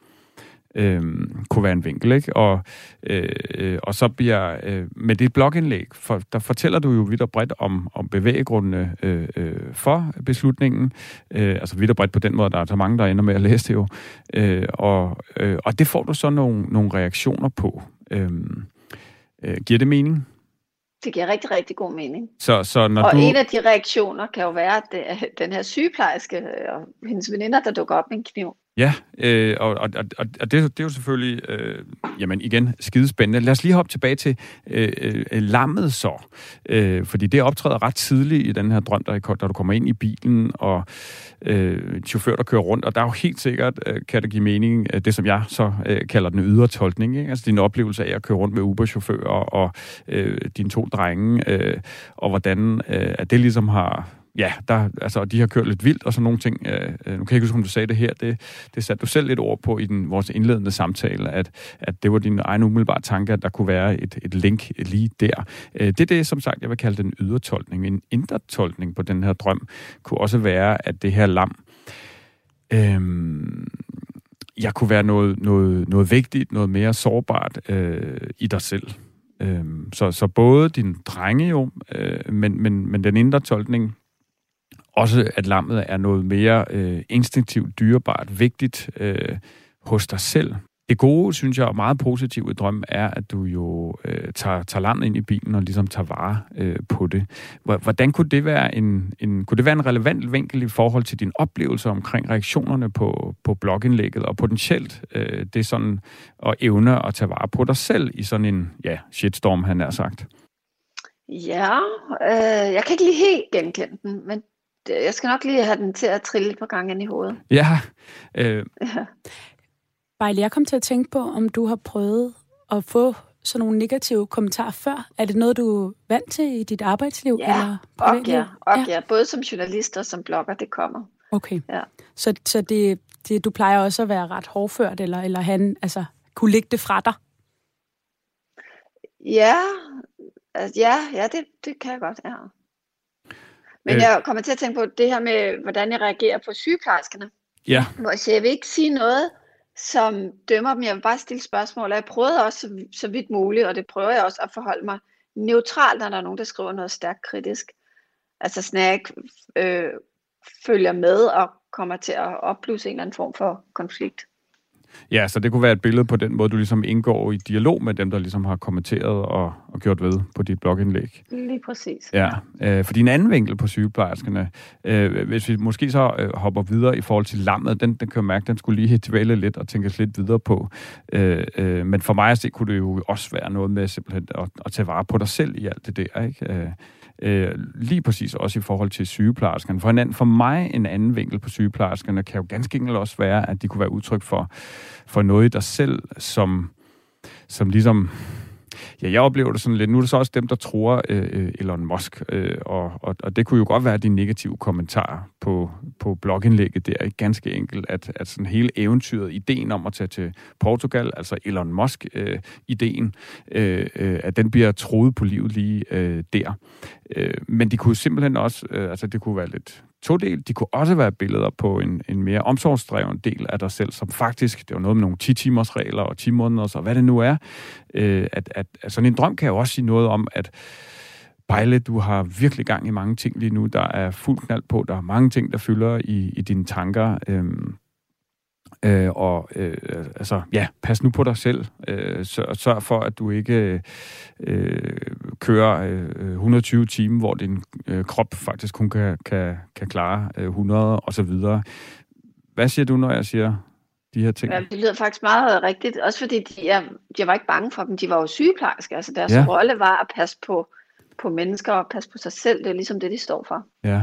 øh, kunne være en vinkel. Ikke? Og, øh, og så bliver øh, med det blogindlæg, for, der fortæller du jo vidt og bredt om, om bevæggrundene øh, øh, for beslutningen. Øh, altså vidt og bredt på den måde, der er så mange, der ender med at læse det jo. Øh, og, øh, og det får du så nogle, nogle reaktioner på. Øh, øh, giver det mening? Det giver rigtig, rigtig god mening. Så, så når og du... en af de reaktioner kan jo være, at det den her sygeplejerske og hendes veninder, der dukker op med en kniv. Ja, øh, og, og, og, og det, det er jo selvfølgelig, øh, jamen igen, skidespændende. Lad os lige hoppe tilbage til øh, øh, lammet så, øh, fordi det optræder ret tidligt i den her drøm, der, da du kommer ind i bilen, og øh, chauffør, der kører rundt, og der er jo helt sikkert, øh, kan det give mening, øh, det som jeg så øh, kalder den ydre tolkning, ikke? altså din oplevelse af at køre rundt med Uber-chauffører og øh, dine to drenge, øh, og hvordan øh, at det ligesom har ja, der, altså, de har kørt lidt vildt og sådan nogle ting. Øh, øh, nu kan jeg ikke huske, om du sagde det her. Det, det satte du selv lidt ord på i den, vores indledende samtale, at, at det var din egen umiddelbare tanke, at der kunne være et, et link lige der. Øh, det er det, som sagt, jeg vil kalde den ydre tolkning. En indre tolkning på den her drøm kunne også være, at det her lam, øh, jeg kunne være noget, noget, noget vigtigt, noget mere sårbart øh, i dig selv. Øh, så, så både din drenge jo, øh, men, men, men den indre tolkning også, at lammet er noget mere øh, instinktivt, dyrebart, vigtigt øh, hos dig selv. Det gode, synes jeg, og meget positive i drømmen, er, at du jo øh, tager, tager lammet ind i bilen og ligesom tager vare øh, på det. Hvordan kunne det, være en, en, kunne det være en relevant vinkel i forhold til din oplevelse omkring reaktionerne på, på blogindlægget, og potentielt øh, det sådan at evne at tage vare på dig selv i sådan en ja, shitstorm, han har sagt? Ja, øh, jeg kan ikke lige helt genkende den, men jeg skal nok lige have den til at trille et par gange ind i hovedet. Ja. Øh. ja. Bejle, jeg kom til at tænke på, om du har prøvet at få sådan nogle negative kommentarer før. Er det noget, du er vant til i dit arbejdsliv? Ja, eller og ja, og ja. ja. Både som journalist og som blogger, det kommer. Okay. Ja. Så, så det, det, du plejer også at være ret hårdført, eller, eller han, altså, kunne lægge det fra dig? Ja, altså, ja, ja det, det kan jeg godt, ja. Men øh. jeg kommer til at tænke på det her med, hvordan jeg reagerer på sygeplejerskerne. Ja. Hvor jeg vil ikke sige noget, som dømmer dem. Jeg vil bare stille spørgsmål, og jeg prøvede også så, så vidt muligt, og det prøver jeg også at forholde mig neutralt, når der er nogen, der skriver noget stærkt kritisk. Altså sådan, jeg ikke øh, følger med og kommer til at opblusse en eller anden form for konflikt. Ja, så det kunne være et billede på den måde, du ligesom indgår i dialog med dem, der ligesom har kommenteret og, og gjort ved på dit blogindlæg. Lige præcis. Ja, øh, for din anden vinkel på sygeplejerskerne, øh, hvis vi måske så øh, hopper videre i forhold til lammet, den, den kan jeg mærke, den skulle lige *laughs* dvæle lidt og tænkes lidt videre på. Øh, øh, men for mig at se, kunne det jo også være noget med simpelthen at, at tage vare på dig selv i alt det der, ikke? Øh, øh, lige præcis også i forhold til sygeplejerskerne. For, en anden, for mig en anden vinkel på sygeplejerskerne kan jo ganske enkelt også være, at de kunne være udtryk for, for noget i dig selv, som, som ligesom Ja, jeg oplever det sådan lidt. Nu er det så også dem, der tror øh, øh, Elon Musk, øh, og, og, og det kunne jo godt være de negative kommentarer på, på blogindlægget der. Ikke? Ganske enkelt, at, at sådan hele eventyret, ideen om at tage til Portugal, altså Elon Musk-ideen, øh, øh, øh, at den bliver troet på livet lige øh, der. Øh, men de kunne simpelthen også, øh, altså det kunne være lidt todel. De kunne også være billeder på en, en mere omsorgsdreven del af dig selv, som faktisk, det var noget med nogle 10-timers regler og 10 måneder, og hvad det nu er. Øh, at, at, at sådan en drøm kan jo også sige noget om, at Bejle, du har virkelig gang i mange ting lige nu. Der er fuld knald på. Der er mange ting, der fylder i, i dine tanker. Øhm, Øh, og øh, altså, ja, pas nu på dig selv. Øh, sørg, sørg for, at du ikke øh, kører øh, 120 timer, hvor din øh, krop faktisk kun kan, kan, kan klare øh, 100 og så videre. Hvad siger du, når jeg siger de her ting? Ja, det lyder faktisk meget rigtigt. Også fordi de, er, de var ikke bange for dem. De var jo sygeplejersker. Altså deres ja. rolle var at passe på, på mennesker og passe på sig selv. Det er ligesom det, de står for. Ja.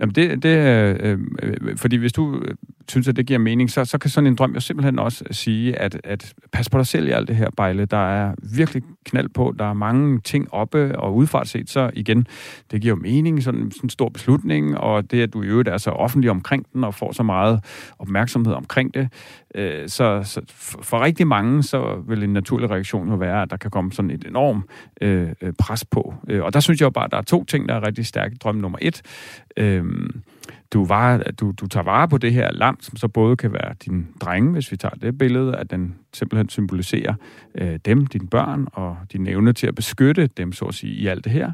Jamen det, det øh, øh fordi hvis du øh, synes, at det giver mening, så, så kan sådan en drøm jo simpelthen også sige, at, at pas på dig selv i alt det her bejle. Der er virkelig knald på, der er mange ting oppe, og udfart set, så igen, det giver jo mening, sådan, sådan en stor beslutning, og det, at du i øvrigt er så offentlig omkring den, og får så meget opmærksomhed omkring det, øh, så, så for rigtig mange, så vil en naturlig reaktion jo være, at der kan komme sådan et enormt øh, øh pres på. Øh, og der synes jeg jo bare, at der er to ting, der er rigtig stærke. Drøm nummer et, øh, du, var, du, du tager vare på det her lam, som så både kan være din drenge, hvis vi tager det billede, at den simpelthen symboliserer øh, dem, dine børn, og din evne til at beskytte dem, så at sige, i alt det her.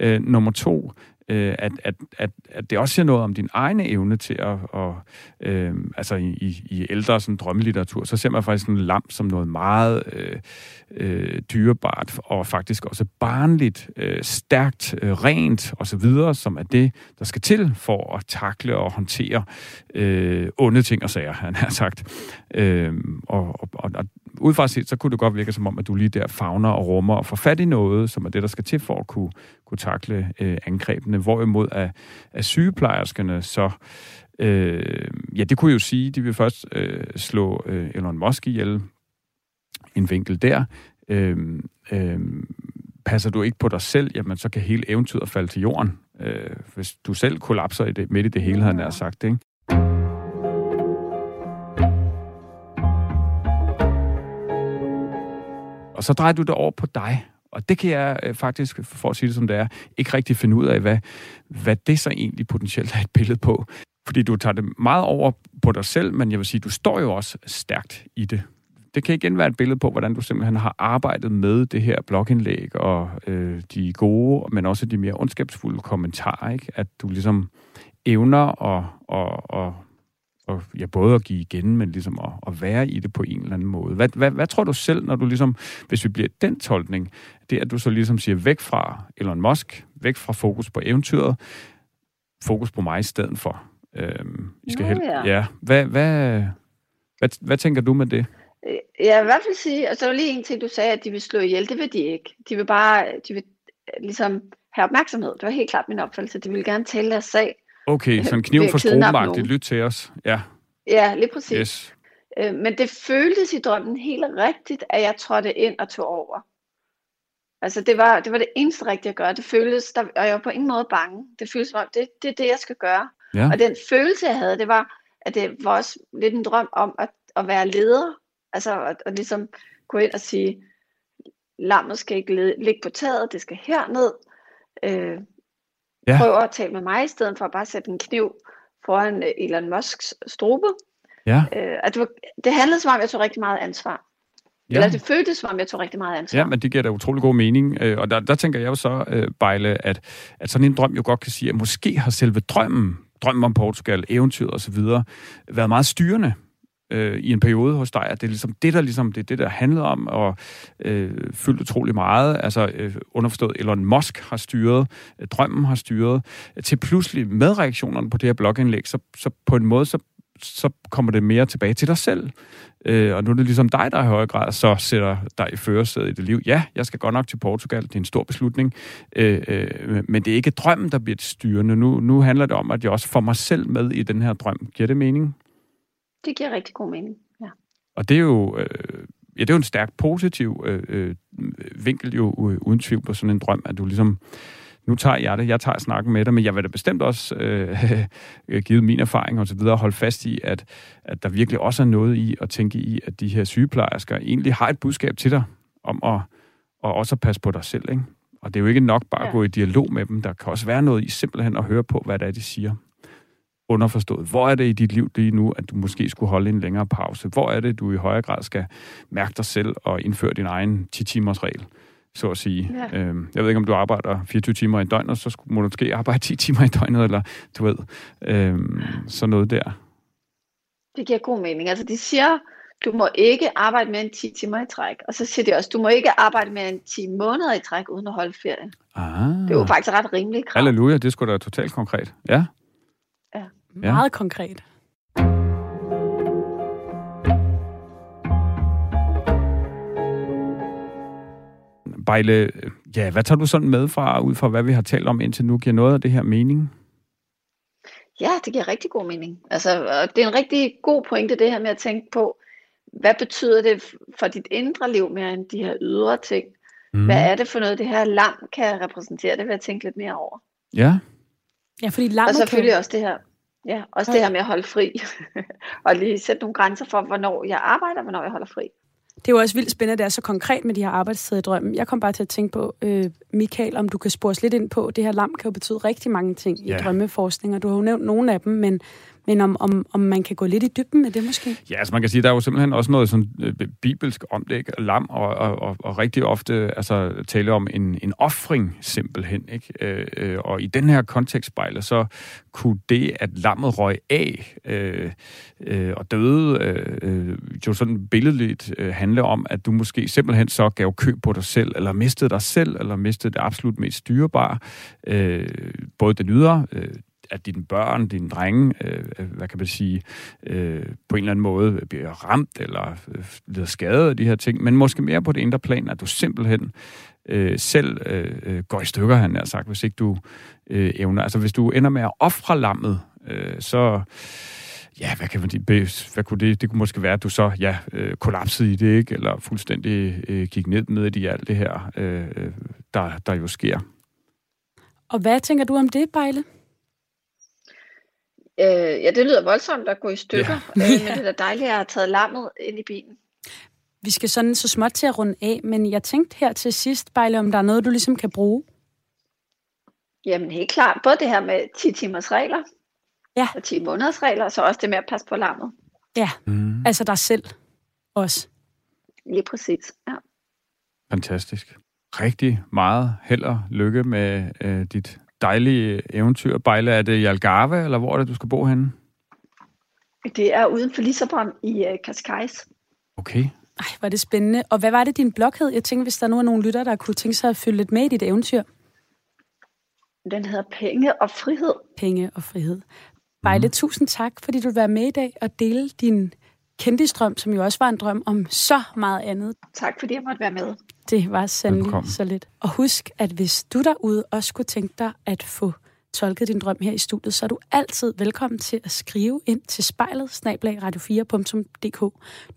Øh, nummer to, øh, at, at, at, at det også siger noget om din egne evne til at, og, øh, altså i, i ældre sådan, drømmelitteratur, så ser man faktisk en lam som noget meget øh, øh, dyrebart, og faktisk også barnligt, øh, stærkt, øh, rent osv., som er det, der skal til for at takle og håndtere øh, onde ting og sager, han har sagt. Øh, og, og, og ud fra set, så kunne det godt virke som om, at du lige der fagner og rummer og får fat i noget, som er det, der skal til for at kunne, kunne takle øh, angrebene. Hvorimod at, at sygeplejerskerne så Øh, ja, det kunne jo sige, de vil først øh, slå øh, Elon Musk ihjel. En vinkel der. Øh, øh, passer du ikke på dig selv, jamen så kan hele eventyret falde til jorden. Øh, hvis du selv kollapser i det, midt i det hele, han har sagt, ikke? Og så drejer du det over på dig. Og det kan jeg øh, faktisk, for at sige det som det er, ikke rigtig finde ud af, hvad, hvad det så egentlig potentielt er et billede på. Fordi du tager det meget over på dig selv, men jeg vil sige, du står jo også stærkt i det. Det kan igen være et billede på, hvordan du simpelthen har arbejdet med det her blogindlæg og øh, de gode, men også de mere ondskabsfulde kommentarer, ikke? At du ligesom evner at, at, at og ja, både at give igen, men ligesom at, at være i det på en eller anden måde. Hvad, hvad, hvad tror du selv, når du ligesom, hvis vi bliver den tolkning, det at du så ligesom siger væk fra Elon Musk, væk fra fokus på eventyret, fokus på mig i stedet for. Øhm, I skal Nå, helt, ja. ja. Hvad, hvad, hvad, hvad tænker du med det? Øh, Jeg vil i hvert fald sige, og så var lige en ting, du sagde, at de vil slå ihjel. Det vil de ikke. De vil bare, de vil øh, ligesom have opmærksomhed. Det var helt klart min opfattelse. De ville gerne tale deres sag. Okay, så en kniv for strogemagtigt. Lyt til os. Ja. Ja, lige præcis. Yes. Øh, men det føltes i drømmen helt rigtigt, at jeg trådte ind og tog over. Altså det var, det var det eneste rigtige at gøre. Det føltes, der, og jeg var på ingen måde bange. Det føltes som det, det er det, jeg skal gøre. Ja. Og den følelse, jeg havde, det var, at det var også lidt en drøm om at, at være leder. Altså at, at ligesom gå ind og sige, lammet skal ikke ligge på taget, det skal herned. Øh, Ja. Prøv at tale med mig, i stedet for at bare sætte en kniv foran øh, Elon Musks strube. Ja. Øh, at det, var, det handlede som om, jeg tog rigtig meget ansvar. Ja. Eller det føltes som om, jeg tog rigtig meget ansvar. Ja, men det giver da utrolig god mening. Øh, Og der, der tænker jeg jo så, øh, Bejle, at, at sådan en drøm jo godt kan sige, at måske har selve drømmen, drømmen om Portugal, eventyret osv., været meget styrende øh, i en periode hos dig, at det er ligesom det, der ligesom, det er det, der handlede om, og øh, fyldt utrolig meget. Altså øh, underforstået, Elon Musk har styret, øh, drømmen har styret, til pludselig med reaktionerne på det her blogindlæg, så, så på en måde, så så kommer det mere tilbage til dig selv. Øh, og nu er det ligesom dig, der i højere grad så sætter dig i førersædet i dit liv. Ja, jeg skal godt nok til Portugal, det er en stor beslutning, øh, øh, men det er ikke drømmen, der bliver det styrende. Nu, nu handler det om, at jeg også får mig selv med i den her drøm. Giver det mening? Det giver rigtig god mening, ja. Og det er jo, øh, ja, det er jo en stærk positiv øh, øh, vinkel jo øh, uden tvivl på sådan en drøm, at du ligesom, nu tager jeg det, jeg tager snakken med dig, men jeg vil da bestemt også, øh, *laughs* givet min erfaring og så videre, holde fast i, at, at der virkelig også er noget i at tænke i, at de her sygeplejersker egentlig har et budskab til dig om at, og også at passe på dig selv, ikke? Og det er jo ikke nok bare at Ja. gå i dialog med dem. Der kan også være noget i simpelthen at høre på, hvad det er, de siger. Underforstået. Hvor er det i dit liv lige nu, at du måske skulle holde en længere pause? Hvor er det, du i højere grad skal mærke dig selv og indføre din egen 10-timers regel, så at sige? Ja. Øhm, jeg ved ikke, om du arbejder 24 timer i døgnet, så skulle- må du måske arbejde 10 timer i døgnet, eller du ved, øhm, sådan noget der. Det giver god mening. Altså de siger, du må ikke arbejde mere end 10 timer i træk. Og så siger de også, du må ikke arbejde mere end 10 måneder i træk, uden at holde ferie. Ah, Det er jo faktisk ret rimeligt krav. Halleluja, det skulle da totalt konkret. Ja. Ja. Meget konkret. Bejle, ja, hvad tager du sådan med fra, ud fra hvad vi har talt om indtil nu? Giver noget af det her mening? Ja, det giver rigtig god mening. Altså, og det er en rigtig god pointe, det her med at tænke på, hvad betyder det for dit indre liv mere end de her ydre ting? Mm. Hvad er det for noget, det her lam kan repræsentere? Det vil jeg tænke lidt mere over. Ja, Ja, fordi Og lammet selvfølgelig kan... også det her, ja, også det her med at holde fri. *laughs* og lige sætte nogle grænser for, hvornår jeg arbejder, og hvornår jeg holder fri. Det er jo også vildt spændende, at det er så konkret med de her arbejdstider i drømmen. Jeg kom bare til at tænke på, øh, Michael, om du kan spore os lidt ind på, det her lam kan jo betyde rigtig mange ting i Ja. drømmeforskning, og du har jo nævnt nogle af dem, men, men om, om, om man kan gå lidt i dybden med det måske? Ja, altså man kan sige, der er jo simpelthen også noget sådan øh, bibelsk om det, ikke? Lam, og, og, og, og rigtig ofte øh, altså, tale om en, en offring simpelthen, ikke? Øh, øh, og i den her kontekst spejler, så kunne det, at lammet røg af øh, øh, og døde, øh, øh, jo sådan billedligt øh, handle om, at du måske simpelthen så gav køb på dig selv, eller mistede dig selv, eller mistede det absolut mest styrebare, øh, både den ydre, øh, at dine børn, dine drenge, øh, øh, hvad kan man sige, øh, på en eller anden måde bliver ramt eller øh, lider skade af de her ting, men måske mere på det indre plan, at du simpelthen øh, selv øh, øh går i stykker, han har sagt, hvis ikke du øh, evner. Altså hvis du ender med at ofre lammet, øh, så ja, hvad kan man sige, hvad kunne det, det kunne måske være, at du så, ja, øh, kollapsede i det, ikke? Eller fuldstændig øh, gik ned med i alt det her, øh, øh, der, der jo sker. Og hvad tænker du om det, Bejle? Øh, ja, det lyder voldsomt at gå i stykker, Ja. øh, men *laughs* det er da dejligt, at jeg har taget lammet ind i bilen. Vi skal sådan så småt til at runde af, men jeg tænkte her til sidst, Bejle, om der er noget, du ligesom kan bruge. Jamen helt klart, både det her med 10 timers regler, Ja. og 10 måneders regler, og så også det med at passe på lammet. Ja, Mm. altså dig selv også. Lige præcis, ja. Fantastisk. Rigtig meget held og lykke med øh, dit dejlige eventyr. Bejle, er det i Algarve, eller hvor er det, du skal bo henne? Det er uden for Lissabon i uh, Cascais. Okay. Ej, var det spændende. Og hvad var det, din blog hed? Jeg tænkte, hvis der nu er nogle lytter, der kunne tænke sig at følge lidt med i dit eventyr. Den hedder Penge og Frihed. Penge og frihed. Bejle, mm. tusind tak, fordi du vil være med i dag og dele din kendisdrøm, som jo også var en drøm om så meget andet. Tak fordi jeg måtte være med. Det var sandelig så lidt. Og husk, at hvis du derude også kunne tænke dig at få tolket din drøm her i studiet, så er du altid velkommen til at skrive ind til spejlet radio4.dk.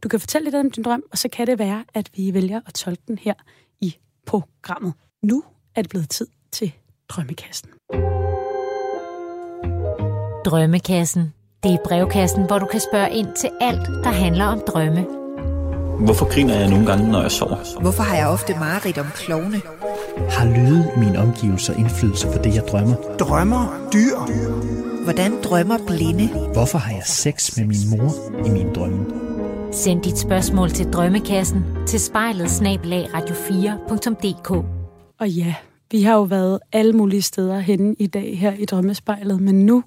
Du kan fortælle lidt om din drøm, og så kan det være, at vi vælger at tolke den her i programmet. Nu er det blevet tid til Drømmekassen. Drømmekassen. Det er brevkassen, hvor du kan spørge ind til alt, der handler om drømme. Hvorfor griner jeg nogle gange, når jeg sover? Hvorfor har jeg ofte mareridt om klovne? Har lyde i mine omgivelser indflydelse på det, jeg drømmer? Drømmer dyr? Hvordan drømmer blinde? Hvorfor har jeg sex med min mor i min drømme? Send dit spørgsmål til Drømmekassen til spejlet snablag radio4.dk. Og ja, vi har jo været alle mulige steder henne i dag her i Drømmespejlet, men nu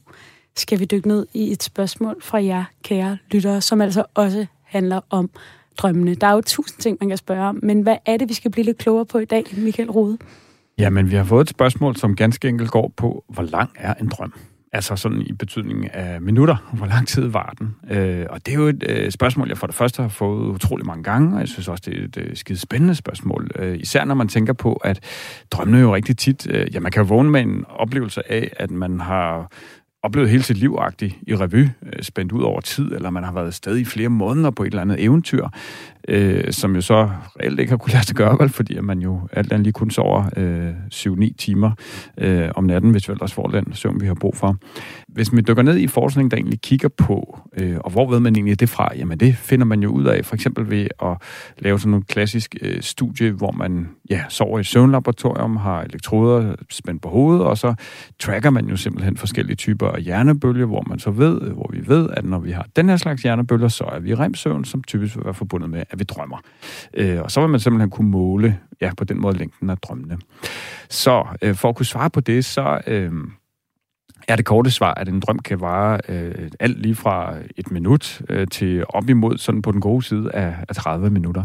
skal vi dykke ned i et spørgsmål fra jer, kære lyttere, som altså også handler om drømmene. Der er jo tusind ting, man kan spørge om, men hvad er det, vi skal blive lidt klogere på i dag, Michael Rode? Jamen, vi har fået et spørgsmål, som ganske enkelt går på, hvor lang er en drøm? Altså sådan i betydningen af minutter. *laughs* Hvor lang tid var den? Øh, og det er jo et øh, spørgsmål, jeg for det første har fået utrolig mange gange, og jeg synes også, det er et øh, skide spændende spørgsmål. Øh, især når man tænker på, at drømmene jo rigtig tit... Øh, ja, man kan jo vågne med en oplevelse af, at man har oplevet hele sit liv i revy, øh, spændt ud over tid, eller man har været sted i flere måneder på et eller andet eventyr, øh, som jo så reelt ikke har kunnet lade sig gøre, vel, fordi man jo alt andet lige kun sover øh, 7-9 timer øh, om natten, hvis vi ellers får den søvn, vi har brug for. Hvis man dykker ned i forskning, der egentlig kigger på, øh, og hvor ved man egentlig det fra, jamen det finder man jo ud af, for eksempel ved at lave sådan nogle klassisk øh, studie, hvor man ja, sover i søvnlaboratorium, har elektroder spændt på hovedet, og så tracker man jo simpelthen forskellige typer af hjernebølger, hvor man så ved, hvor vi ved, at når vi har den her slags hjernebølger, så er vi i remsøvn, som typisk vil være forbundet med, at vi drømmer. Øh, og så vil man simpelthen kunne måle, ja, på den måde længden af drømmene. Så øh, for at kunne svare på det, så... Øh, er det korte svar, at en drøm kan vare øh, alt lige fra et minut øh, til op imod sådan på den gode side af, af 30 minutter.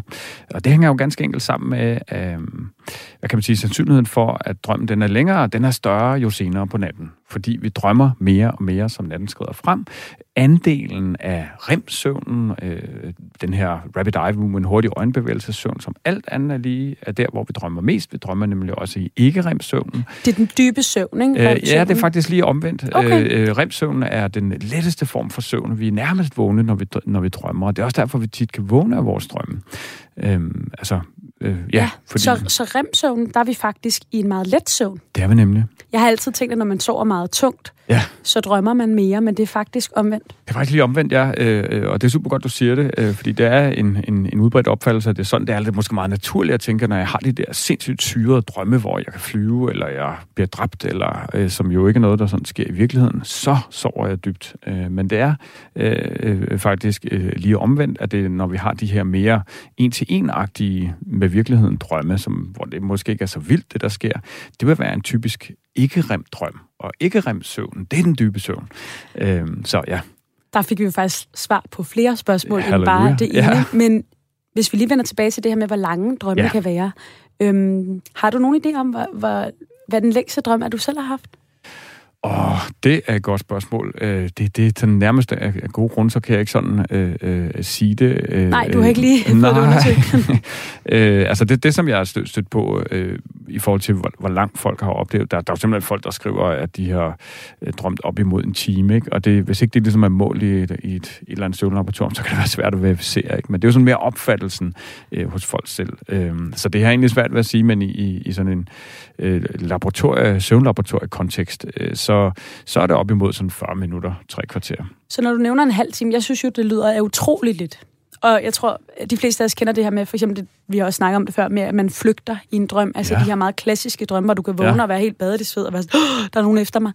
Og det hænger jo ganske enkelt sammen med, øh, hvad kan man sige, sandsynligheden for, at drømmen den er længere, den er større jo senere på natten. Fordi vi drømmer mere og mere, som natten skrider frem. Andelen af REM-søvnen, øh, den her rapid eye movement, hurtig øjenbevægelsessøvn, som alt andet er lige, er der, hvor vi drømmer mest. Vi drømmer nemlig også i ikke-REM-søvnen. Det er den dybe søvn, ikke? Øh, ja, det er faktisk lige omvendt. Okay. Øh, REM-søvn er den letteste form for søvn. Vi er nærmest vågne, når vi, når vi drømmer, og det er også derfor, vi tit kan vågne af vores drømme. Øhm, altså, øh, ja, ja fordi... så, så rem-søvn, der er vi faktisk i en meget let søvn. Det er vi nemlig. Jeg har altid tænkt, at når man sover meget tungt, ja. så drømmer man mere, men det er faktisk omvendt. Det er faktisk lige omvendt, ja. Øh, og det er super godt, du siger det, øh, fordi det er en, en, en udbredt opfattelse, at det er sådan, det er det måske meget naturligt at tænke, når jeg har de der sindssygt syrede drømme, hvor jeg kan flyve, eller jeg bliver dræbt, eller øh, som jo ikke er noget, der sådan sker i virkeligheden, så sover jeg dybt. Øh, men det er øh, faktisk øh, lige omvendt, at det når vi har de her mere en-til-en-agtige med virkeligheden drømme, som, hvor det måske ikke er så vildt, det der sker, det vil være en typisk ikke-rem drøm. Og ikke-rem søvn, det er den dybe søvn. Øhm, så ja. Der fik vi jo faktisk svar på flere spørgsmål Halleluja. end bare det ene. Ja. Men hvis vi lige vender tilbage til det her med, hvor lange drømme ja. kan være. Øhm, har du nogen idé om, hvad, hvad, hvad den længste drøm er, du selv har haft? Åh, oh, det er et godt spørgsmål. Øh, det, det er den nærmeste af, af gode grunde, så kan jeg ikke sådan øh, øh, sige det. Øh, nej, du har ikke lige øh, fået det undersøgt. *laughs* øh, altså det, det, som jeg har stødt, stødt på øh, i forhold til, hvor, hvor langt folk har oplevet, der, der er jo simpelthen folk, der skriver, at de har øh, drømt op imod en time, ikke? og det, hvis ikke det ligesom er mål i et, i et, et eller andet søvnlaboratorium, så kan det være svært at verificere. Ikke? Men det er jo sådan mere opfattelsen øh, hos folk selv. Øh, så det har egentlig svært ved at sige, men i, i, i sådan en øh, laboratorie, søvnlaboratorie-kontekst, øh, så, så er det op imod sådan 40 minutter, tre kvarter. Så når du nævner en halv time, jeg synes jo, det lyder af utroligt lidt. Og jeg tror, de fleste af os kender det her med, for eksempel, det, vi har også snakket om det før, med at man flygter i en drøm. Altså ja. de her meget klassiske drømme, hvor du kan vågne ja. og være helt badet i sved og være sådan, der er nogen efter mig.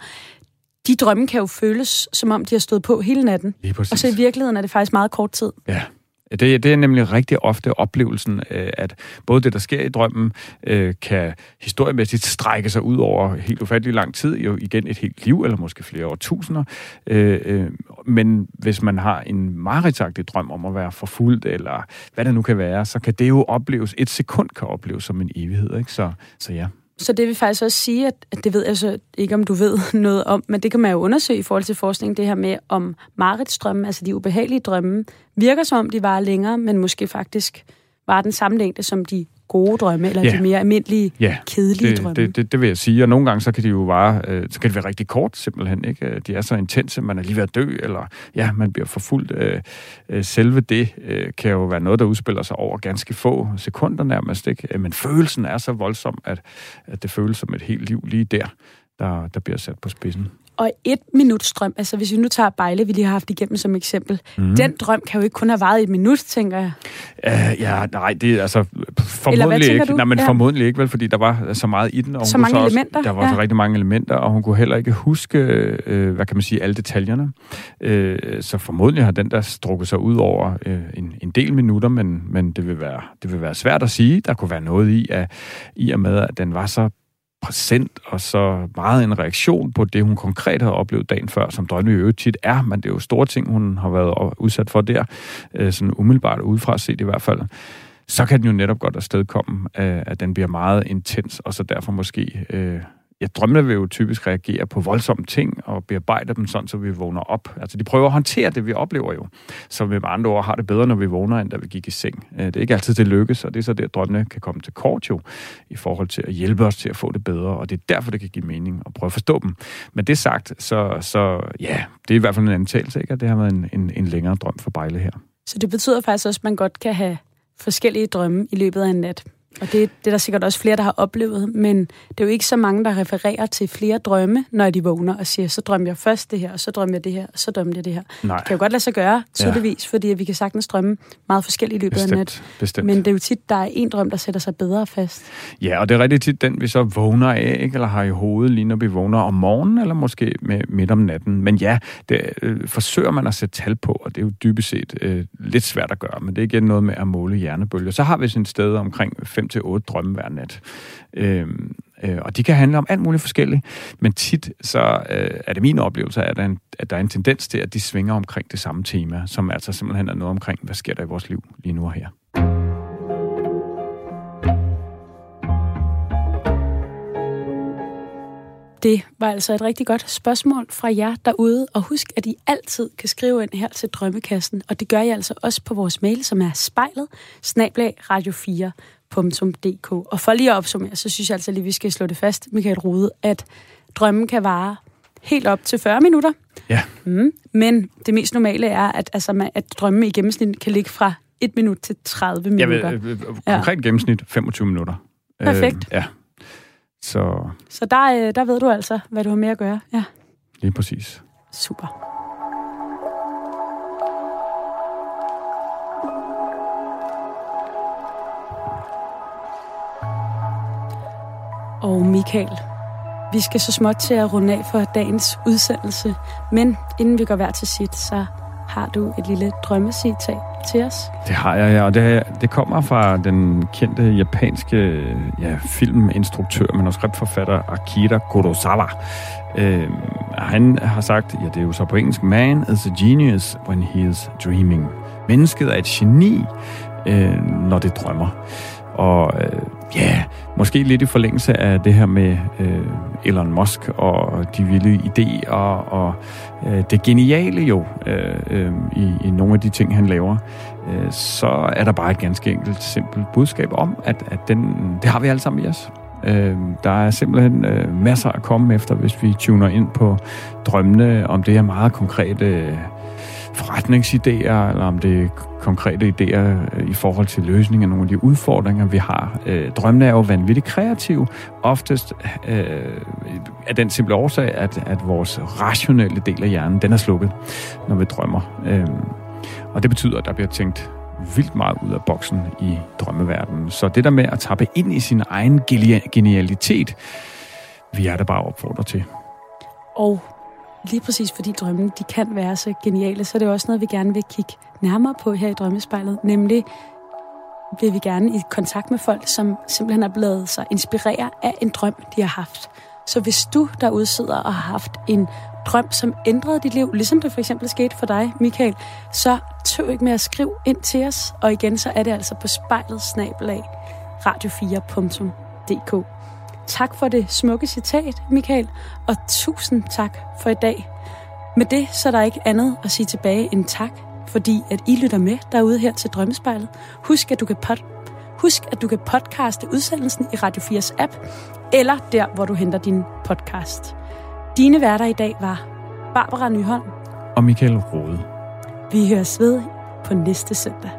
De drømme kan jo føles, som om de har stået på hele natten. Og så i virkeligheden er det faktisk meget kort tid. Ja, det, det er nemlig rigtig ofte oplevelsen, øh, at både det, der sker i drømmen, øh, kan historiemæssigt strække sig ud over helt ufattelig lang tid, jo igen et helt liv, eller måske flere årtusinder. Øh, men hvis man har en mareridtsagtig drøm om at være forfulgt, eller hvad det nu kan være, så kan det jo opleves, et sekund kan opleves som en evighed. Ikke? Så, så ja. Så det vil faktisk også sige, at, at det ved jeg så ikke, om du ved *laughs* noget om, men det kan man jo undersøge i forhold til forskning, det her med, om Marits altså de ubehagelige drømme, virker som om de var længere, men måske faktisk var den samme længde som de gode drømme, eller Ja. de mere almindelige, Ja, kedelige det, drømme. det, det, det vil jeg sige. Og nogle gange, så kan de jo bare, øh, så kan det være rigtig kort, simpelthen. Ikke? Øh, De er så intense, man er lige ved at dø, eller ja, man bliver forfulgt. Øh, øh, selve det øh, kan jo være noget, der udspiller sig over ganske få sekunder nærmest. Ikke? Øh, Men følelsen er så voldsom, at, at det føles som et helt liv lige der, der, der bliver sat på spidsen. Og et minuts drøm, altså hvis vi nu tager Bejle, vi lige har haft igennem som eksempel, mm. den drøm kan jo ikke kun have varet et minut, tænker jeg. Uh, ja, nej, det er altså formodentlig ikke. du? Nej, men Ja. formodentlig ikke, vel, fordi der var så meget i den. Og Så mange også, elementer, Der var ja. så rigtig mange elementer, og hun kunne heller ikke huske, øh, hvad kan man sige, alle detaljerne. Øh, så formodentlig har den der strukket sig ud over øh, en, en del minutter, men, men det, vil være, det vil være svært at sige. Der kunne være noget i, at, i og med, at den var så præsent og så meget en reaktion på det, hun konkret havde oplevet dagen før, som drømme i øvrigt tit er, men det er jo store ting, hun har været udsat for der, øh, sådan umiddelbart udefra set i hvert fald. Så kan den jo netop godt afstedkomme, øh, at den bliver meget intens, og så derfor måske... Øh, jeg drømmene vil jo typisk reagere på voldsomme ting og bearbejde dem sådan, så vi vågner op. Altså, de prøver at håndtere det, vi oplever jo. Så med andre ord har det bedre, når vi vågner, end da vi gik i seng. Øh, det er ikke altid, det lykkes, og det er så der, drømmene kan komme til kort jo, i forhold til at hjælpe os til at få det bedre, og det er derfor, det kan give mening at prøve at forstå dem. Men det sagt, så, så ja, det er i hvert fald en antagelse, ikke? at det har været en, en, en længere drøm for Bejle her. Så det betyder faktisk også, at man godt kan have forskellige drømme i løbet af en nat. Og det, det er der sikkert også flere, der har oplevet, men det er jo ikke så mange, der refererer til flere drømme, når de vågner og siger, så drømmer jeg først det her, og så drømmer jeg det her, og så drømmer jeg det her. Nej, Det kan jo godt lade sig gøre, tydeligvis, ja. fordi vi kan sagtens drømme meget forskelligt i løbet af en nat. bestemt. bestemt. Men det er jo tit, der er en drøm, der sætter sig bedre fast. Ja, og det er rigtig tit den, vi så vågner af, ikke? eller har i hovedet, lige når vi vågner om morgenen, eller måske med, midt om natten. Men ja, det øh, forsøger man at sætte tal på, og det er jo dybest set øh, lidt svært at gøre, men det er igen noget med at måle hjernebølger. Så har vi sådan et sted omkring 5-8 drømme hver nat. Øh, øh, og de kan handle om alt muligt forskelligt, men tit så øh, er det min oplevelse, at der, er en, at der er en tendens til, at de svinger omkring det samme tema, som altså simpelthen er noget omkring, hvad sker der i vores liv lige nu og her. Det var altså et rigtig godt spørgsmål fra jer derude, og husk, at I altid kan skrive ind her til Drømmekassen, og det gør I altså også på vores mail, som er spejlet, snablag radio4 radio4.dk. Og for lige at opsummere, så synes jeg altså lige, vi skal slå det fast, Michael Rode, at drømmen kan vare helt op til 40 minutter. Ja. Mm. Men det mest normale er, at, altså, man- at drømme i gennemsnit kan ligge fra 1 minut til 30 Jeg minutter. vil, øh, øh, konkret gennemsnit 25 minutter. Perfekt. Øh, ja, så Så der, øh, der ved du altså, hvad du har med at gøre. Ja, lige præcis. super. Og Michael, vi skal så småt til at runde af for dagens udsendelse. Men inden vi går hver til sit, så har du et lille drømmecitat til os. Det har jeg, ja, og det, det kommer fra den kendte japanske ja, filminstruktør, manuskriptforfatter Akira Kurosawa. Øh, han har sagt, ja, det er jo så på engelsk, Man is a genius when he is dreaming. Mennesket er et geni, øh, når det drømmer. Og øh, ja, måske lidt i forlængelse af det her med øh, Elon Musk og de vilde idéer og øh, det geniale jo øh, øh, i, i nogle af de ting, han laver, øh, så er der bare et ganske enkelt, simpelt budskab om, at, at den, det har vi alle sammen i os. Øh, der er simpelthen øh, masser at komme efter, hvis vi tuner ind på drømmene, om det er meget konkrete øh, forretningsidéer, eller om det er konkrete idéer øh, i forhold til løsning af nogle af de udfordringer, vi har. Øh, drømmene er jo vanvittigt kreative, oftest øh, er den simple årsag, at, at vores rationelle del af hjernen, den er slukket, når vi drømmer. Øh, og det betyder, at der bliver tænkt vildt meget ud af boksen i drømmeverdenen. Så det der med at tappe ind i sin egen genialitet, vi er der bare opfordret til. Og lige præcis fordi drømmene de kan være så geniale, så er det også noget, vi gerne vil kigge nærmere på her i Drømmespejlet. Nemlig vil vi gerne i kontakt med folk, som simpelthen er blevet sig inspireret af en drøm, de har haft. Så hvis du derude sidder og har haft en drøm, som ændrede dit liv, ligesom det for eksempel skete for dig, Michael, så tøv ikke med at skrive ind til os. Og igen, så er det altså på spejlet snabelag radio4.dk. Tak for det smukke citat, Michael, og tusind tak for i dag. Med det så er der ikke andet at sige tilbage end tak, fordi at I lytter med derude her til Drømmespejlet. Husk, at du kan, pod- Husk, at du kan podcaste udsendelsen i Radio 4's app, eller der, hvor du henter din podcast. Dine værter i dag var Barbara Nyholm. Og Michael Rode. Vi høres ved på næste søndag.